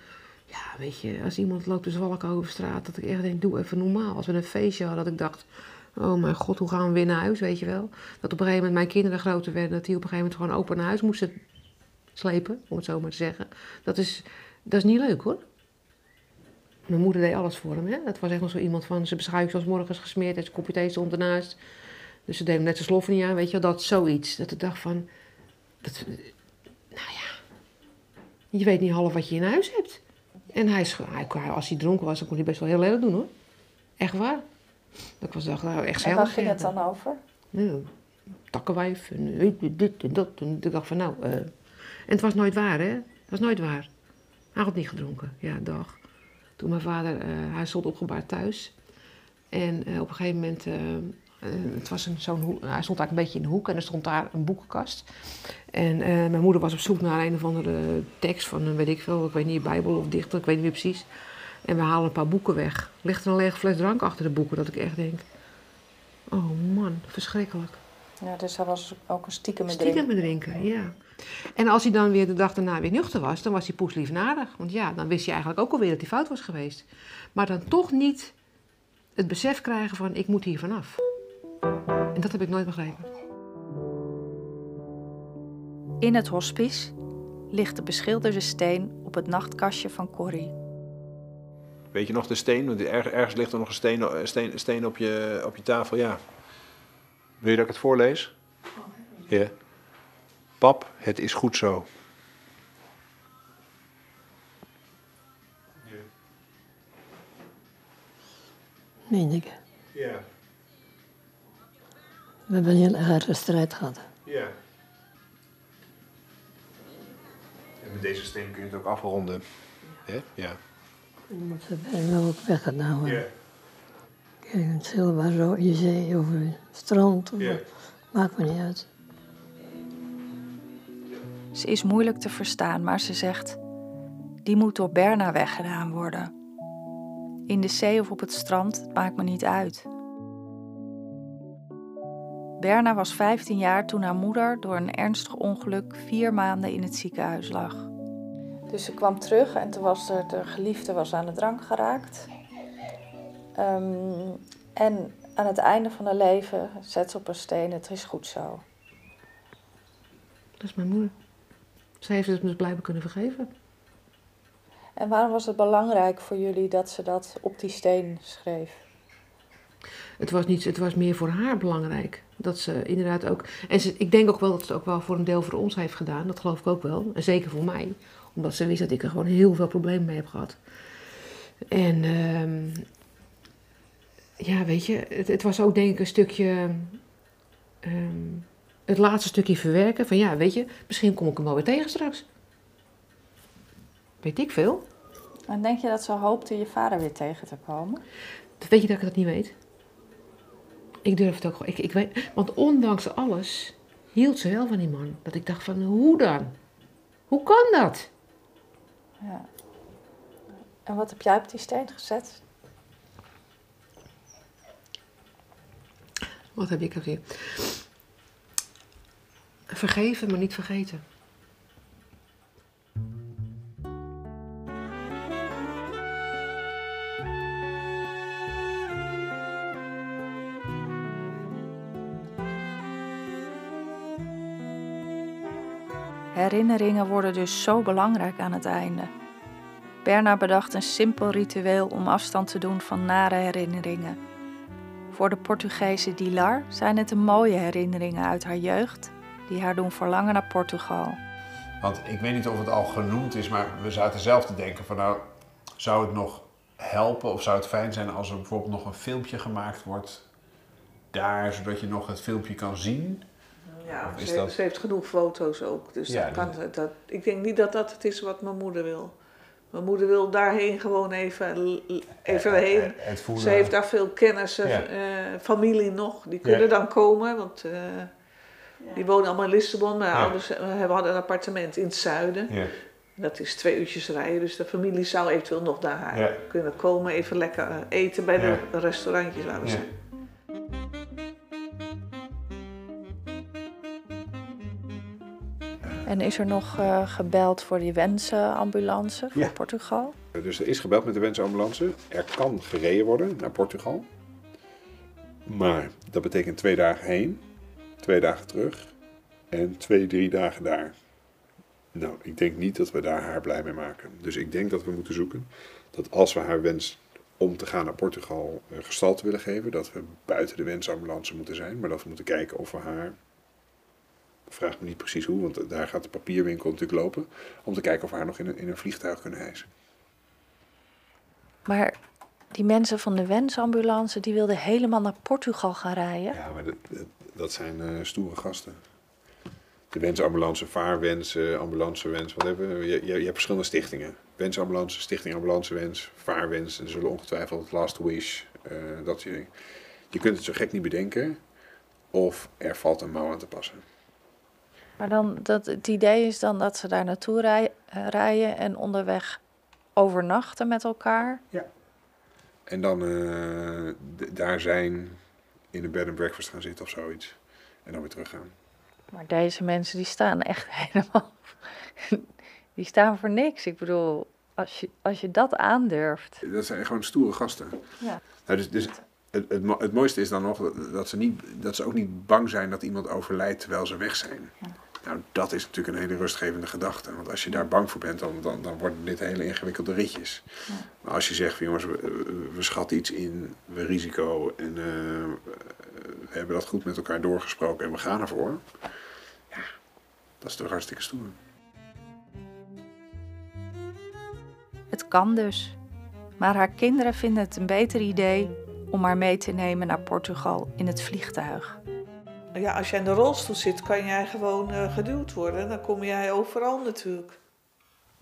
ja, weet je, als iemand loopt te zwalken over straat, dat ik echt denk, doe even normaal. Als we een feestje hadden, dat ik dacht, oh mijn god, hoe gaan we weer naar huis, weet je wel. Dat op een gegeven moment mijn kinderen groter werden, dat die op een gegeven moment gewoon open naar huis moesten slepen, om het zo maar te zeggen. Dat is, dat is niet leuk hoor. Mijn moeder deed alles voor hem, hè. Dat was echt nog zo iemand van, ze beschuitjes als morgens gesmeerd en zijn kopje thee stond ernaast. Dus ze deed hem net zijn sloffen niet aan, weet je wel, dat zoiets. Dat ik dacht van, dat, nou ja, je weet niet half wat je in huis hebt. En hij, als hij dronken was, dan kon hij best wel heel erg doen hoor. Echt waar. Dat was dacht, nou, echt En waar ging het dan over? Ja, takkenwijf en je, dit en dat. En ik dacht van nou, eh. en het was nooit waar hè. Het was nooit waar. Hij had niet gedronken, ja, dag. Toen mijn vader, eh, hij stond opgebaard thuis. En eh, op een gegeven moment, eh, eh, het was een, zo'n hoek, hij stond eigenlijk een beetje in de hoek en er stond daar een boekenkast. En eh, mijn moeder was op zoek naar een of andere tekst van, weet ik veel, ik weet niet, Bijbel of dichter, ik weet niet meer precies. En we halen een paar boeken weg. Ligt er een lege fles drank achter de boeken, dat ik echt denk, oh man, verschrikkelijk. Ja, dus hij was ook een stiekem Stiekem met drinken, ja. En als hij dan weer de dag daarna weer nuchter was, dan was hij poesliefnadig. Want ja, dan wist hij eigenlijk ook alweer dat hij fout was geweest. Maar dan toch niet het besef krijgen van, ik moet hier vanaf. En dat heb ik nooit begrepen. In het hospice ligt de beschilderde steen op het nachtkastje van Corrie. Weet je nog de steen? Want er- ergens ligt er nog een steen, eh, steen, steen op, je, op je tafel. Ja. Wil je dat ik het voorlees? Ja. Pap, het is goed zo. Meen ik. Ja. We hebben een heel erge strijd gehad. Ja. En met deze steen kun je het ook afronden. Hè? Ja. En dan moet ze bijna ook weggedaan worden. Ja. Kijk, het zilver, zo, je zee of een strand. Of. Maakt me niet uit. Ze is moeilijk te verstaan, maar ze zegt: Die moet door Berna weggedaan worden. In de zee of op het strand, het maakt me niet uit. Berna was 15 jaar toen haar moeder door een ernstig ongeluk vier maanden in het ziekenhuis lag. Dus ze kwam terug en toen was er, de geliefde was aan de drank geraakt. Ehm, en aan het einde van haar leven zet ze op een steen: Het is goed zo. Dat is mijn moeder. Ze heeft het dus blijven kunnen vergeven. En waarom was het belangrijk voor jullie dat ze dat op die steen schreef? Het was, niet, het was meer voor haar belangrijk. Dat ze inderdaad ook. En ze, ik denk ook wel dat ze het ook wel voor een deel voor ons heeft gedaan. Dat geloof ik ook wel. En zeker voor mij. Omdat ze wist dat ik er gewoon heel veel problemen mee heb gehad. En ehm, ja, weet je, het, het was ook denk ik een stukje. ehm, het laatste stukje verwerken. Van ja, weet je, misschien kom ik hem wel weer tegen straks. Weet ik veel. En denk je dat ze hoopte je vader weer tegen te komen? Weet je dat ik dat niet weet? Ik durf het ook gewoon. Ik, ik weet, want ondanks alles hield ze wel van die man. Dat ik dacht van, hoe dan? Hoe kan dat? Ja. En wat heb jij op die steen gezet? Wat heb ik er? Vergeven, maar niet vergeten. Herinneringen worden dus zo belangrijk aan het einde. Berna bedacht een simpel ritueel om afstand te doen van nare herinneringen. Voor de Portugese Dilar zijn het de mooie herinneringen uit haar jeugd die haar doen verlangen naar Portugal. Want ik weet niet of het al genoemd is, maar we zaten zelf te denken van nou, zou het nog helpen of zou het fijn zijn als er bijvoorbeeld nog een filmpje gemaakt wordt daar, zodat je nog het filmpje kan zien? Ja, ze, dat- ze heeft genoeg foto's ook. Dus Ja, dat kan, dat, ik denk niet dat dat het is wat mijn moeder wil. Mijn moeder wil daarheen gewoon even, l- even heen. het voelen. Ze heeft daar veel kennissen, Ja. eh, familie nog. Die kunnen dan komen, want eh, die wonen allemaal in Lissabon. Mijn Ja. ouders eh, hebben hadden een appartement in het zuiden. Ja. Dat is twee uurtjes rijden, dus de familie zou eventueel nog daar Ja. kunnen komen. Even lekker eh, eten bij de restaurantjes waar we Ja. zijn. En is er nog eh, gebeld voor die wensenambulance voor Ja. Portugal? Dus er is gebeld met de wensambulance. Er kan gereden worden naar Portugal. Maar dat betekent twee dagen heen, twee dagen terug en twee, drie dagen daar. Nou, ik denk niet dat we daar haar blij mee maken. Dus ik denk dat we moeten zoeken dat als we haar wens om te gaan naar Portugal eh, gestalte willen geven, dat we buiten de wensambulance moeten zijn. Maar dat we moeten kijken of we haar, vraag me niet precies hoe, want daar gaat de papierwinkel natuurlijk lopen, om te kijken of we haar nog in een, in een vliegtuig kunnen hijsen. Maar die mensen van de wensambulance die wilden helemaal naar Portugal gaan rijden. Ja, maar dat, dat, dat zijn eh, stoere gasten. De wensambulance, vaarwens, ambulancewens, wat hebben we? Je, je, je hebt verschillende stichtingen. Wensambulance, stichting ambulancewens, vaarwens. En zullen ongetwijfeld Last Wish, eh, dat soort dingen. Je kunt het zo gek niet bedenken of er valt een mouw aan te passen. Maar dan, dat, het idee is dan dat ze daar naartoe rij- eh, rijden en onderweg overnachten met elkaar. Ja. En dan eh, daar zijn, in een bed and breakfast gaan zitten of zoiets. En dan weer teruggaan. Maar deze mensen die staan echt helemaal. Die staan voor niks. Ik bedoel, als je, als je dat aandurft. Dat zijn gewoon stoere gasten. Ja. Nou, dus, dus het, het, het mooiste is dan nog dat- ze, niet, dat ze ook niet bang zijn dat iemand overlijdt terwijl ze weg zijn. Nou, dat is natuurlijk een hele rustgevende gedachte. Want als je daar bang voor bent, dan, dan, dan worden dit hele ingewikkelde ritjes. Maar als je zegt, jongens, we, we- we schatten iets in, we risico en eh, we hebben dat goed met elkaar doorgesproken en we gaan ervoor. Ja, dat is toch hartstikke stoer. Het kan dus. Maar haar kinderen vinden het een beter idee om haar mee te nemen naar Portugal in het vliegtuig. Ja, als jij in de rolstoel zit, kan jij gewoon eh, geduwd worden. Dan kom jij overal natuurlijk.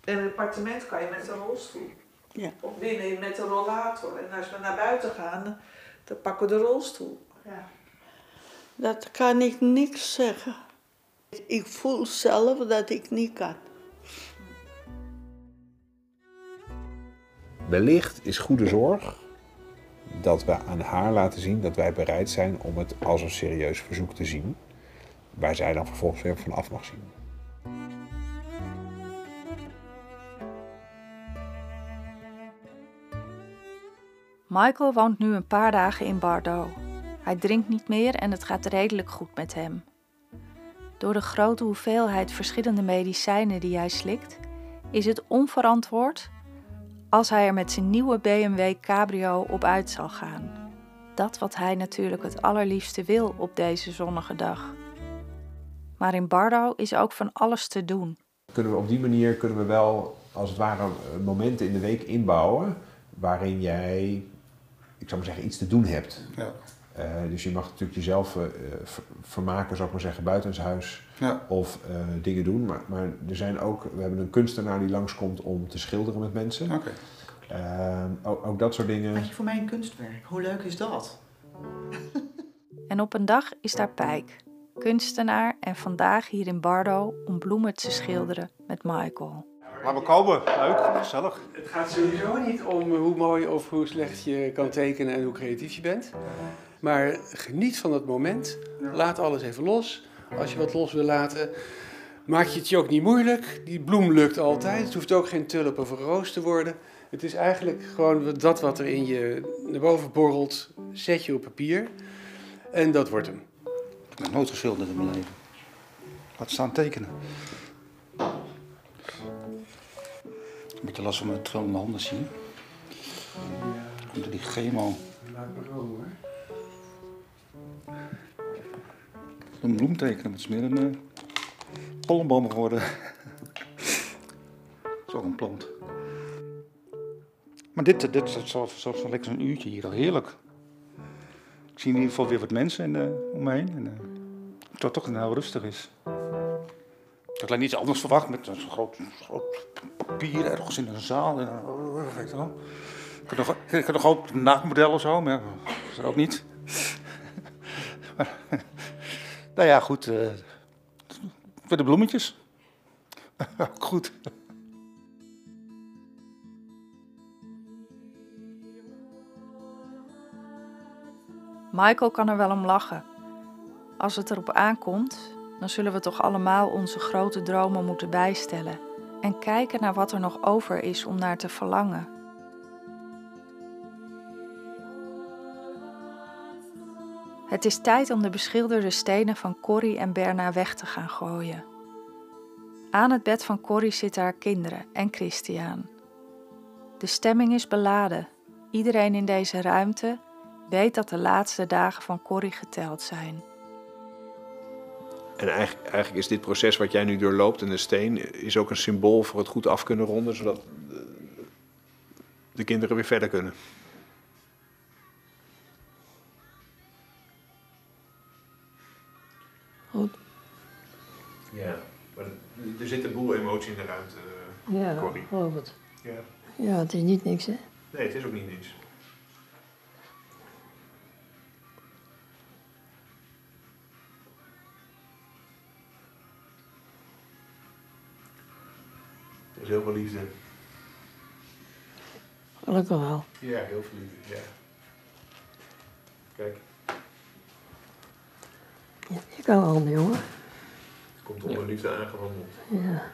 In een appartement kan je met een rolstoel. Ja. Of binnen met een rollator. En als we naar buiten gaan, dan pakken we de rolstoel. Ja. Dat kan ik niks zeggen. Ik voel zelf dat ik niet kan. Wellicht is goede zorg dat we aan haar laten zien dat wij bereid zijn om het als een serieus verzoek te zien, waar zij dan vervolgens weer van af mag zien. Michael woont nu een paar dagen in Bordeaux. Hij drinkt niet meer en het gaat redelijk goed met hem. Door de grote hoeveelheid verschillende medicijnen die hij slikt, is het onverantwoord als hij er met zijn nieuwe BMW Cabrio op uit zal gaan. Dat wat hij natuurlijk het allerliefste wil op deze zonnige dag. Maar in Bordeaux is ook van alles te doen. Kunnen we op die manier kunnen we wel als het ware momenten in de week inbouwen waarin jij, ik zou maar zeggen, iets te doen hebt. Ja. Uh, dus je mag natuurlijk jezelf uh, vermaken, zou ik maar zeggen, buitenshuis Ja. of uh, dingen doen. Maar, maar er zijn ook, we hebben een kunstenaar die langskomt om te schilderen met mensen. Oké. ook, ook dat soort dingen. Maak je voor mij een kunstwerk? Hoe leuk is dat? En op een dag is daar Pijk, kunstenaar en vandaag hier in Bordeaux om bloemen te schilderen met Michael. Laat me komen. Leuk, gezellig. Het gaat sowieso niet om hoe mooi of hoe slecht je kan tekenen en hoe creatief je bent. Maar geniet van het moment. Laat alles even los. Als je wat los wil laten, maak je het je ook niet moeilijk. Die bloem lukt altijd. Het hoeft ook geen tulp of een roos te worden. Het is eigenlijk gewoon dat wat er in je naar boven borrelt, zet je op papier. En dat wordt hem. Ik heb nooit geschilderd in mijn leven. Laat staan tekenen. Een beetje last van mijn trillende handen zien. Onder die chemo. Laat me komen hoor. Een bloem tekenen met meer een uh, geworden. Dat is ook een plant. Maar dit, dit is zo, lekker een uurtje hier al heerlijk. Ik zie in ieder geval weer wat mensen uh, om me heen. En, uh, dat het toch heel rustig is. Ik had alleen iets anders verwacht met een groot, papier ergens in een zaal. En, uh, weet je wel. Ik had nog, ik een of zo, maar dat is ook niet. maar, nou ja, goed. Uh, voor de bloemetjes. ook goed. Michael kan er wel om lachen. Als het erop aankomt, dan zullen we toch allemaal onze grote dromen moeten bijstellen en kijken naar wat er nog over is om naar te verlangen. Het is tijd om de beschilderde stenen van Corrie en Berna weg te gaan gooien. Aan het bed van Corrie zitten haar kinderen en Christian. De stemming is beladen. Iedereen in deze ruimte weet dat de laatste dagen van Corrie geteld zijn. En eigenlijk, eigenlijk is dit proces wat jij nu doorloopt en de steen is ook een symbool voor het goed af kunnen ronden, zodat de kinderen weer verder kunnen. Er zit een boel emotie in de ruimte, Ja, Corrie. geloof het. Ja. Ja, het is niet niks, hè? Nee, het is ook niet niks. Er is heel veel liefde. Gelukkig wel. Ja, heel veel liefde, ja. Kijk, Je kan wel, jongen. Komt onder liefde aangewandeld. Ja.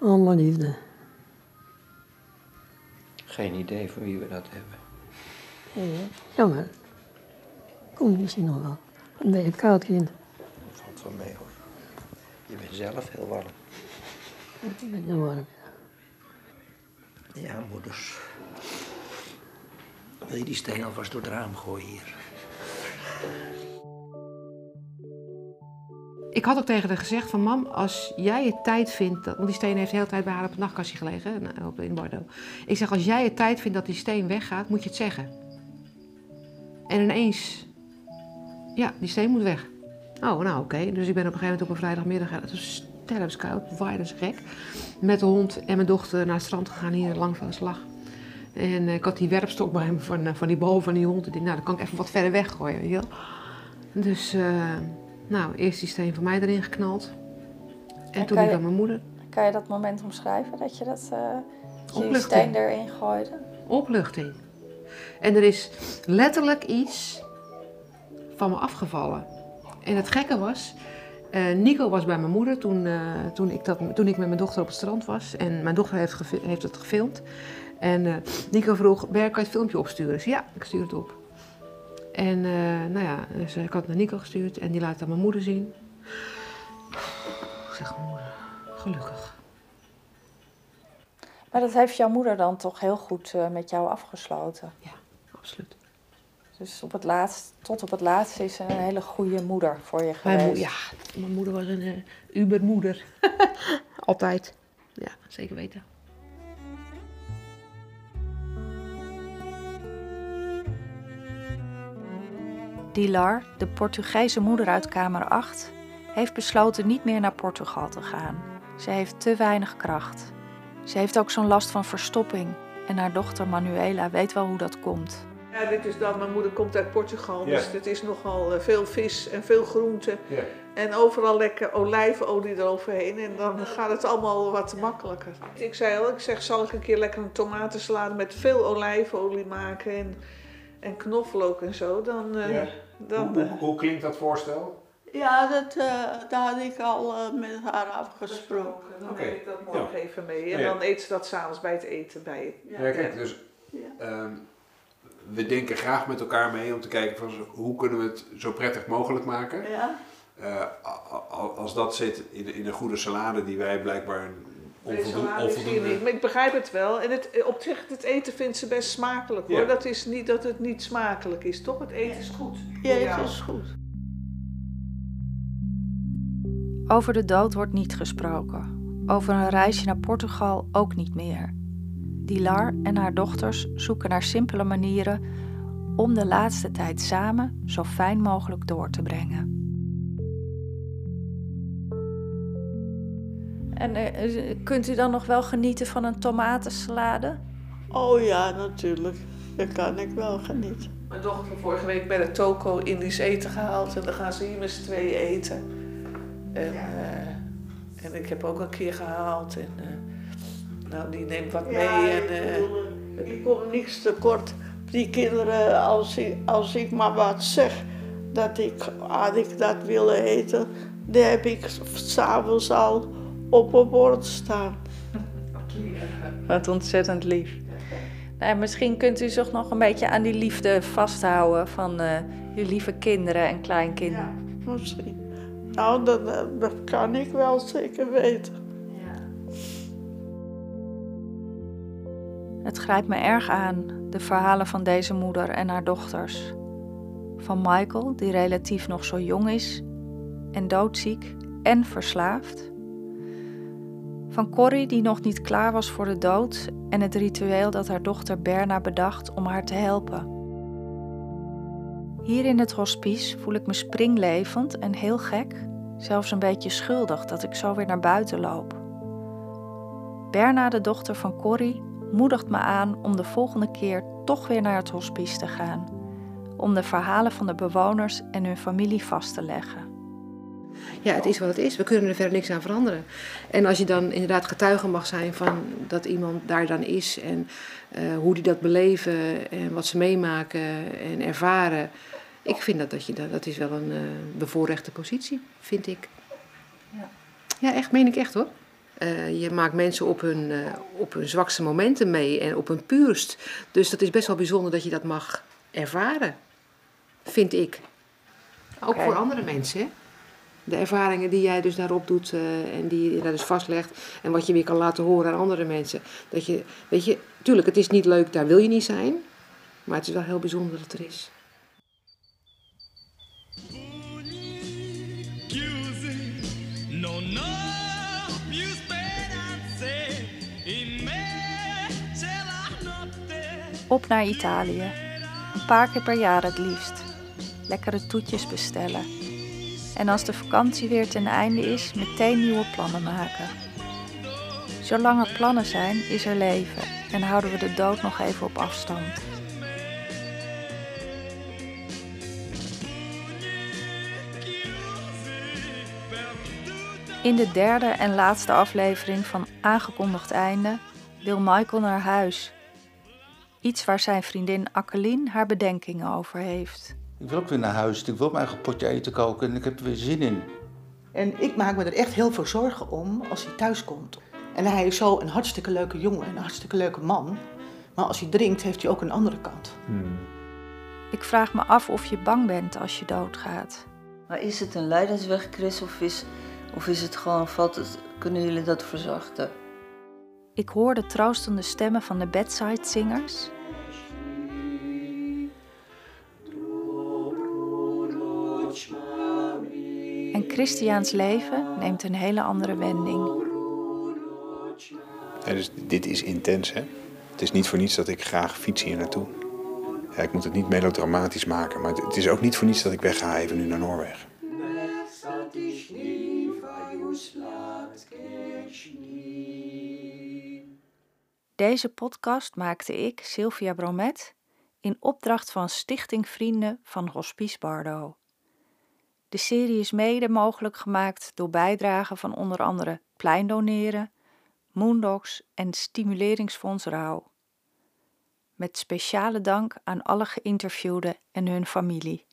Allemaal liefde. Geen idee van wie we dat hebben. Ja, Jammer. Komt misschien nog wel. Dan ben je koud, kind. Valt wel mee hoor. Je bent zelf heel warm. Ik ben heel warm. Ja, moeders. Wil je die steen alvast door het raam gooien hier? Ik had ook tegen haar gezegd van mam, als jij het tijd vindt, want die steen heeft de hele tijd bij haar op het nachtkastje gelegen op- in Bordeaux. Ik zeg, als jij het tijd vindt dat die steen weggaat, moet je het zeggen. En ineens Ja, die steen moet weg. Oh, nou oké. Dus ik ben op een gegeven moment op een vrijdagmiddag, het was stervenskoud, waaide als gek, met de hond en mijn dochter naar het strand gegaan hier in Langveldsslag. En eh, ik had die werpstok bij me van, eh, van die bal van die hond. Ik dacht, nou, dan kan ik even wat verder weggooien, weet je wel. Dus, eh, nou, eerst die steen van mij erin geknald. En, En toen die van mijn moeder. Kan je dat moment omschrijven dat je dat, eh, je die Opluchting. steen erin gooide? Opluchting. En er is letterlijk iets van me afgevallen. En het gekke was, eh, Nico was bij mijn moeder toen, eh, toen, ik dat, toen ik met mijn dochter op het strand was. En mijn dochter heeft, heeft het gefilmd. En eh, Nico vroeg, Ber, kan je het filmpje opsturen? Zei, ja, ik stuur het op. En eh, nou ja, dus ik had het naar Nico gestuurd en die laat het aan mijn moeder zien. Ik zeg, moeder, gelukkig. Maar dat heeft jouw moeder dan toch heel goed eh, met jou afgesloten? Ja, absoluut. Dus op het laatst, tot op het laatst is ze een hele goede moeder voor je Mijn geweest. moeder, ja, mijn moeder was een eh, ubermoeder. Altijd. Ja, zeker weten. Dilar, de Portugese moeder uit kamer 8, heeft besloten niet meer naar Portugal te gaan. Ze heeft te weinig kracht. Ze heeft ook zo'n last van verstopping en haar dochter Manuela weet wel hoe dat komt. Ja, dit is dan, mijn moeder komt uit Portugal, Ja. dus dit is nogal eh, veel vis en veel groente. Ja. En overal lekker olijfolie eroverheen en dan gaat het allemaal wat makkelijker. Ik zei al, ik zeg, zal ik een keer lekker een tomatensalade met veel olijfolie maken en, en knoflook en zo, dan... eh, Ja. Hoe, hoe, hoe klinkt dat voorstel? Ja, dat, eh, daar had ik al eh, met haar afgesproken. dan Oké. neem ik dat morgen Ja. even mee. En Ja. dan eet ze dat s'avonds bij het eten bij Ja, kijk, dus ehm, we denken graag met elkaar mee om te kijken van hoe kunnen we het zo prettig mogelijk maken. Ja. Eh, als dat zit in, in een goede salade die wij blijkbaar onvoldoende... maar ik begrijp het wel. En het, op zich, het eten vindt ze best smakelijk hoor. Ja. Dat is niet dat het niet smakelijk is, toch? Het eten is goed. Ja, het is goed. Over de dood wordt niet gesproken. Over een reisje naar Portugal ook niet meer. Dilar en haar dochters zoeken naar simpele manieren om de laatste tijd samen zo fijn mogelijk door te brengen. En eh, kunt u dan nog wel genieten van een tomatensalade? Oh ja, natuurlijk. Dat kan ik wel genieten. Mijn dochter heeft vorige week bij de toko Indisch eten gehaald. En dan gaan ze hier met z'n tweeën eten. En, eh, en ik heb ook een keer gehaald. En, eh, nou, die neemt wat mee. Ja, en, ik eh, bedoel, Ik kom niks tekort. Die kinderen, als ik, als ik maar wat zeg dat ik, had ik dat willen eten, die heb ik s'avonds al op een bord staan. Wat ontzettend lief. Nou, misschien kunt u zich nog een beetje aan die liefde vasthouden van eh, uw lieve kinderen en kleinkinderen. Misschien. Nou, dat, dat- dat kan ik wel zeker weten. Het grijpt me erg aan, de verhalen van deze moeder en haar dochters. Van Michael, die relatief nog zo jong is en doodziek en verslaafd. Van Corrie, die nog niet klaar was voor de dood en het ritueel dat haar dochter Berna bedacht om haar te helpen. Hier in het hospice voel ik me springlevend en heel gek, zelfs een beetje schuldig dat ik zo weer naar buiten loop. Berna, de dochter van Corrie, moedigt me aan om de volgende keer toch weer naar het hospice te gaan, om de verhalen van de bewoners en hun familie vast te leggen. Ja, het is wat het is. We kunnen er verder niks aan veranderen. En als je dan inderdaad getuige mag zijn van dat iemand daar dan is en eh, hoe die dat beleven en wat ze meemaken en ervaren. Ik vind dat, dat, je, dat, dat is wel een eh, bevoorrechte positie, vind ik. Ja. Ja, echt, meen ik echt hoor. Eh, je maakt mensen op hun, op hun zwakste momenten mee en op hun puurst. Dus dat is best wel bijzonder dat je dat mag ervaren, vind ik. Ook voor andere mensen, hè? De ervaringen die jij dus daarop doet eh, en die je daar dus vastlegt en wat je weer kan laten horen aan andere mensen. Dat je, weet je, tuurlijk, het is niet leuk, daar wil je niet zijn, maar het is wel heel bijzonder dat het er is. Op naar Italië. Een paar keer per jaar het liefst. lekkere toetjes bestellen. En als de vakantie weer ten einde is, meteen nieuwe plannen maken. Zolang er plannen zijn, is er leven en houden we de dood nog even op afstand. In de derde en laatste aflevering van Aangekondigd Einde wil Michael naar huis. Iets waar zijn vriendin Akkelien haar bedenkingen over heeft. Ik wil ook weer naar huis. Ik wil mijn eigen potje eten koken en ik heb er weer zin in. En ik maak me er echt heel veel zorgen om als hij thuis komt. En hij is zo een hartstikke leuke jongen en een hartstikke leuke man. Maar als hij drinkt, heeft hij ook een andere kant. Ik vraag me af of je bang bent als je doodgaat. Maar is het een lijdensweg, Chris, of is, of is het gewoon, valt het, kunnen jullie dat verzachten? Ik hoor de troostende stemmen van de bedside zingers. En Christiaans leven neemt een hele andere wending. Ja, dus dit is intens, hè? Het is niet voor niets dat ik graag fiets hier naartoe. Ja, ik moet het niet melodramatisch maken, maar het- het is ook niet voor niets dat ik wegga even nu naar Noorwegen. Deze podcast maakte ik, Sylvia Bromet, in opdracht van Stichting Vrienden van Hospice Bardo. De serie is mede mogelijk gemaakt door bijdragen van onder andere Pleindoneren, Moondogs en Stimuleringsfonds Rauw. Met speciale dank aan alle geïnterviewden en hun familie.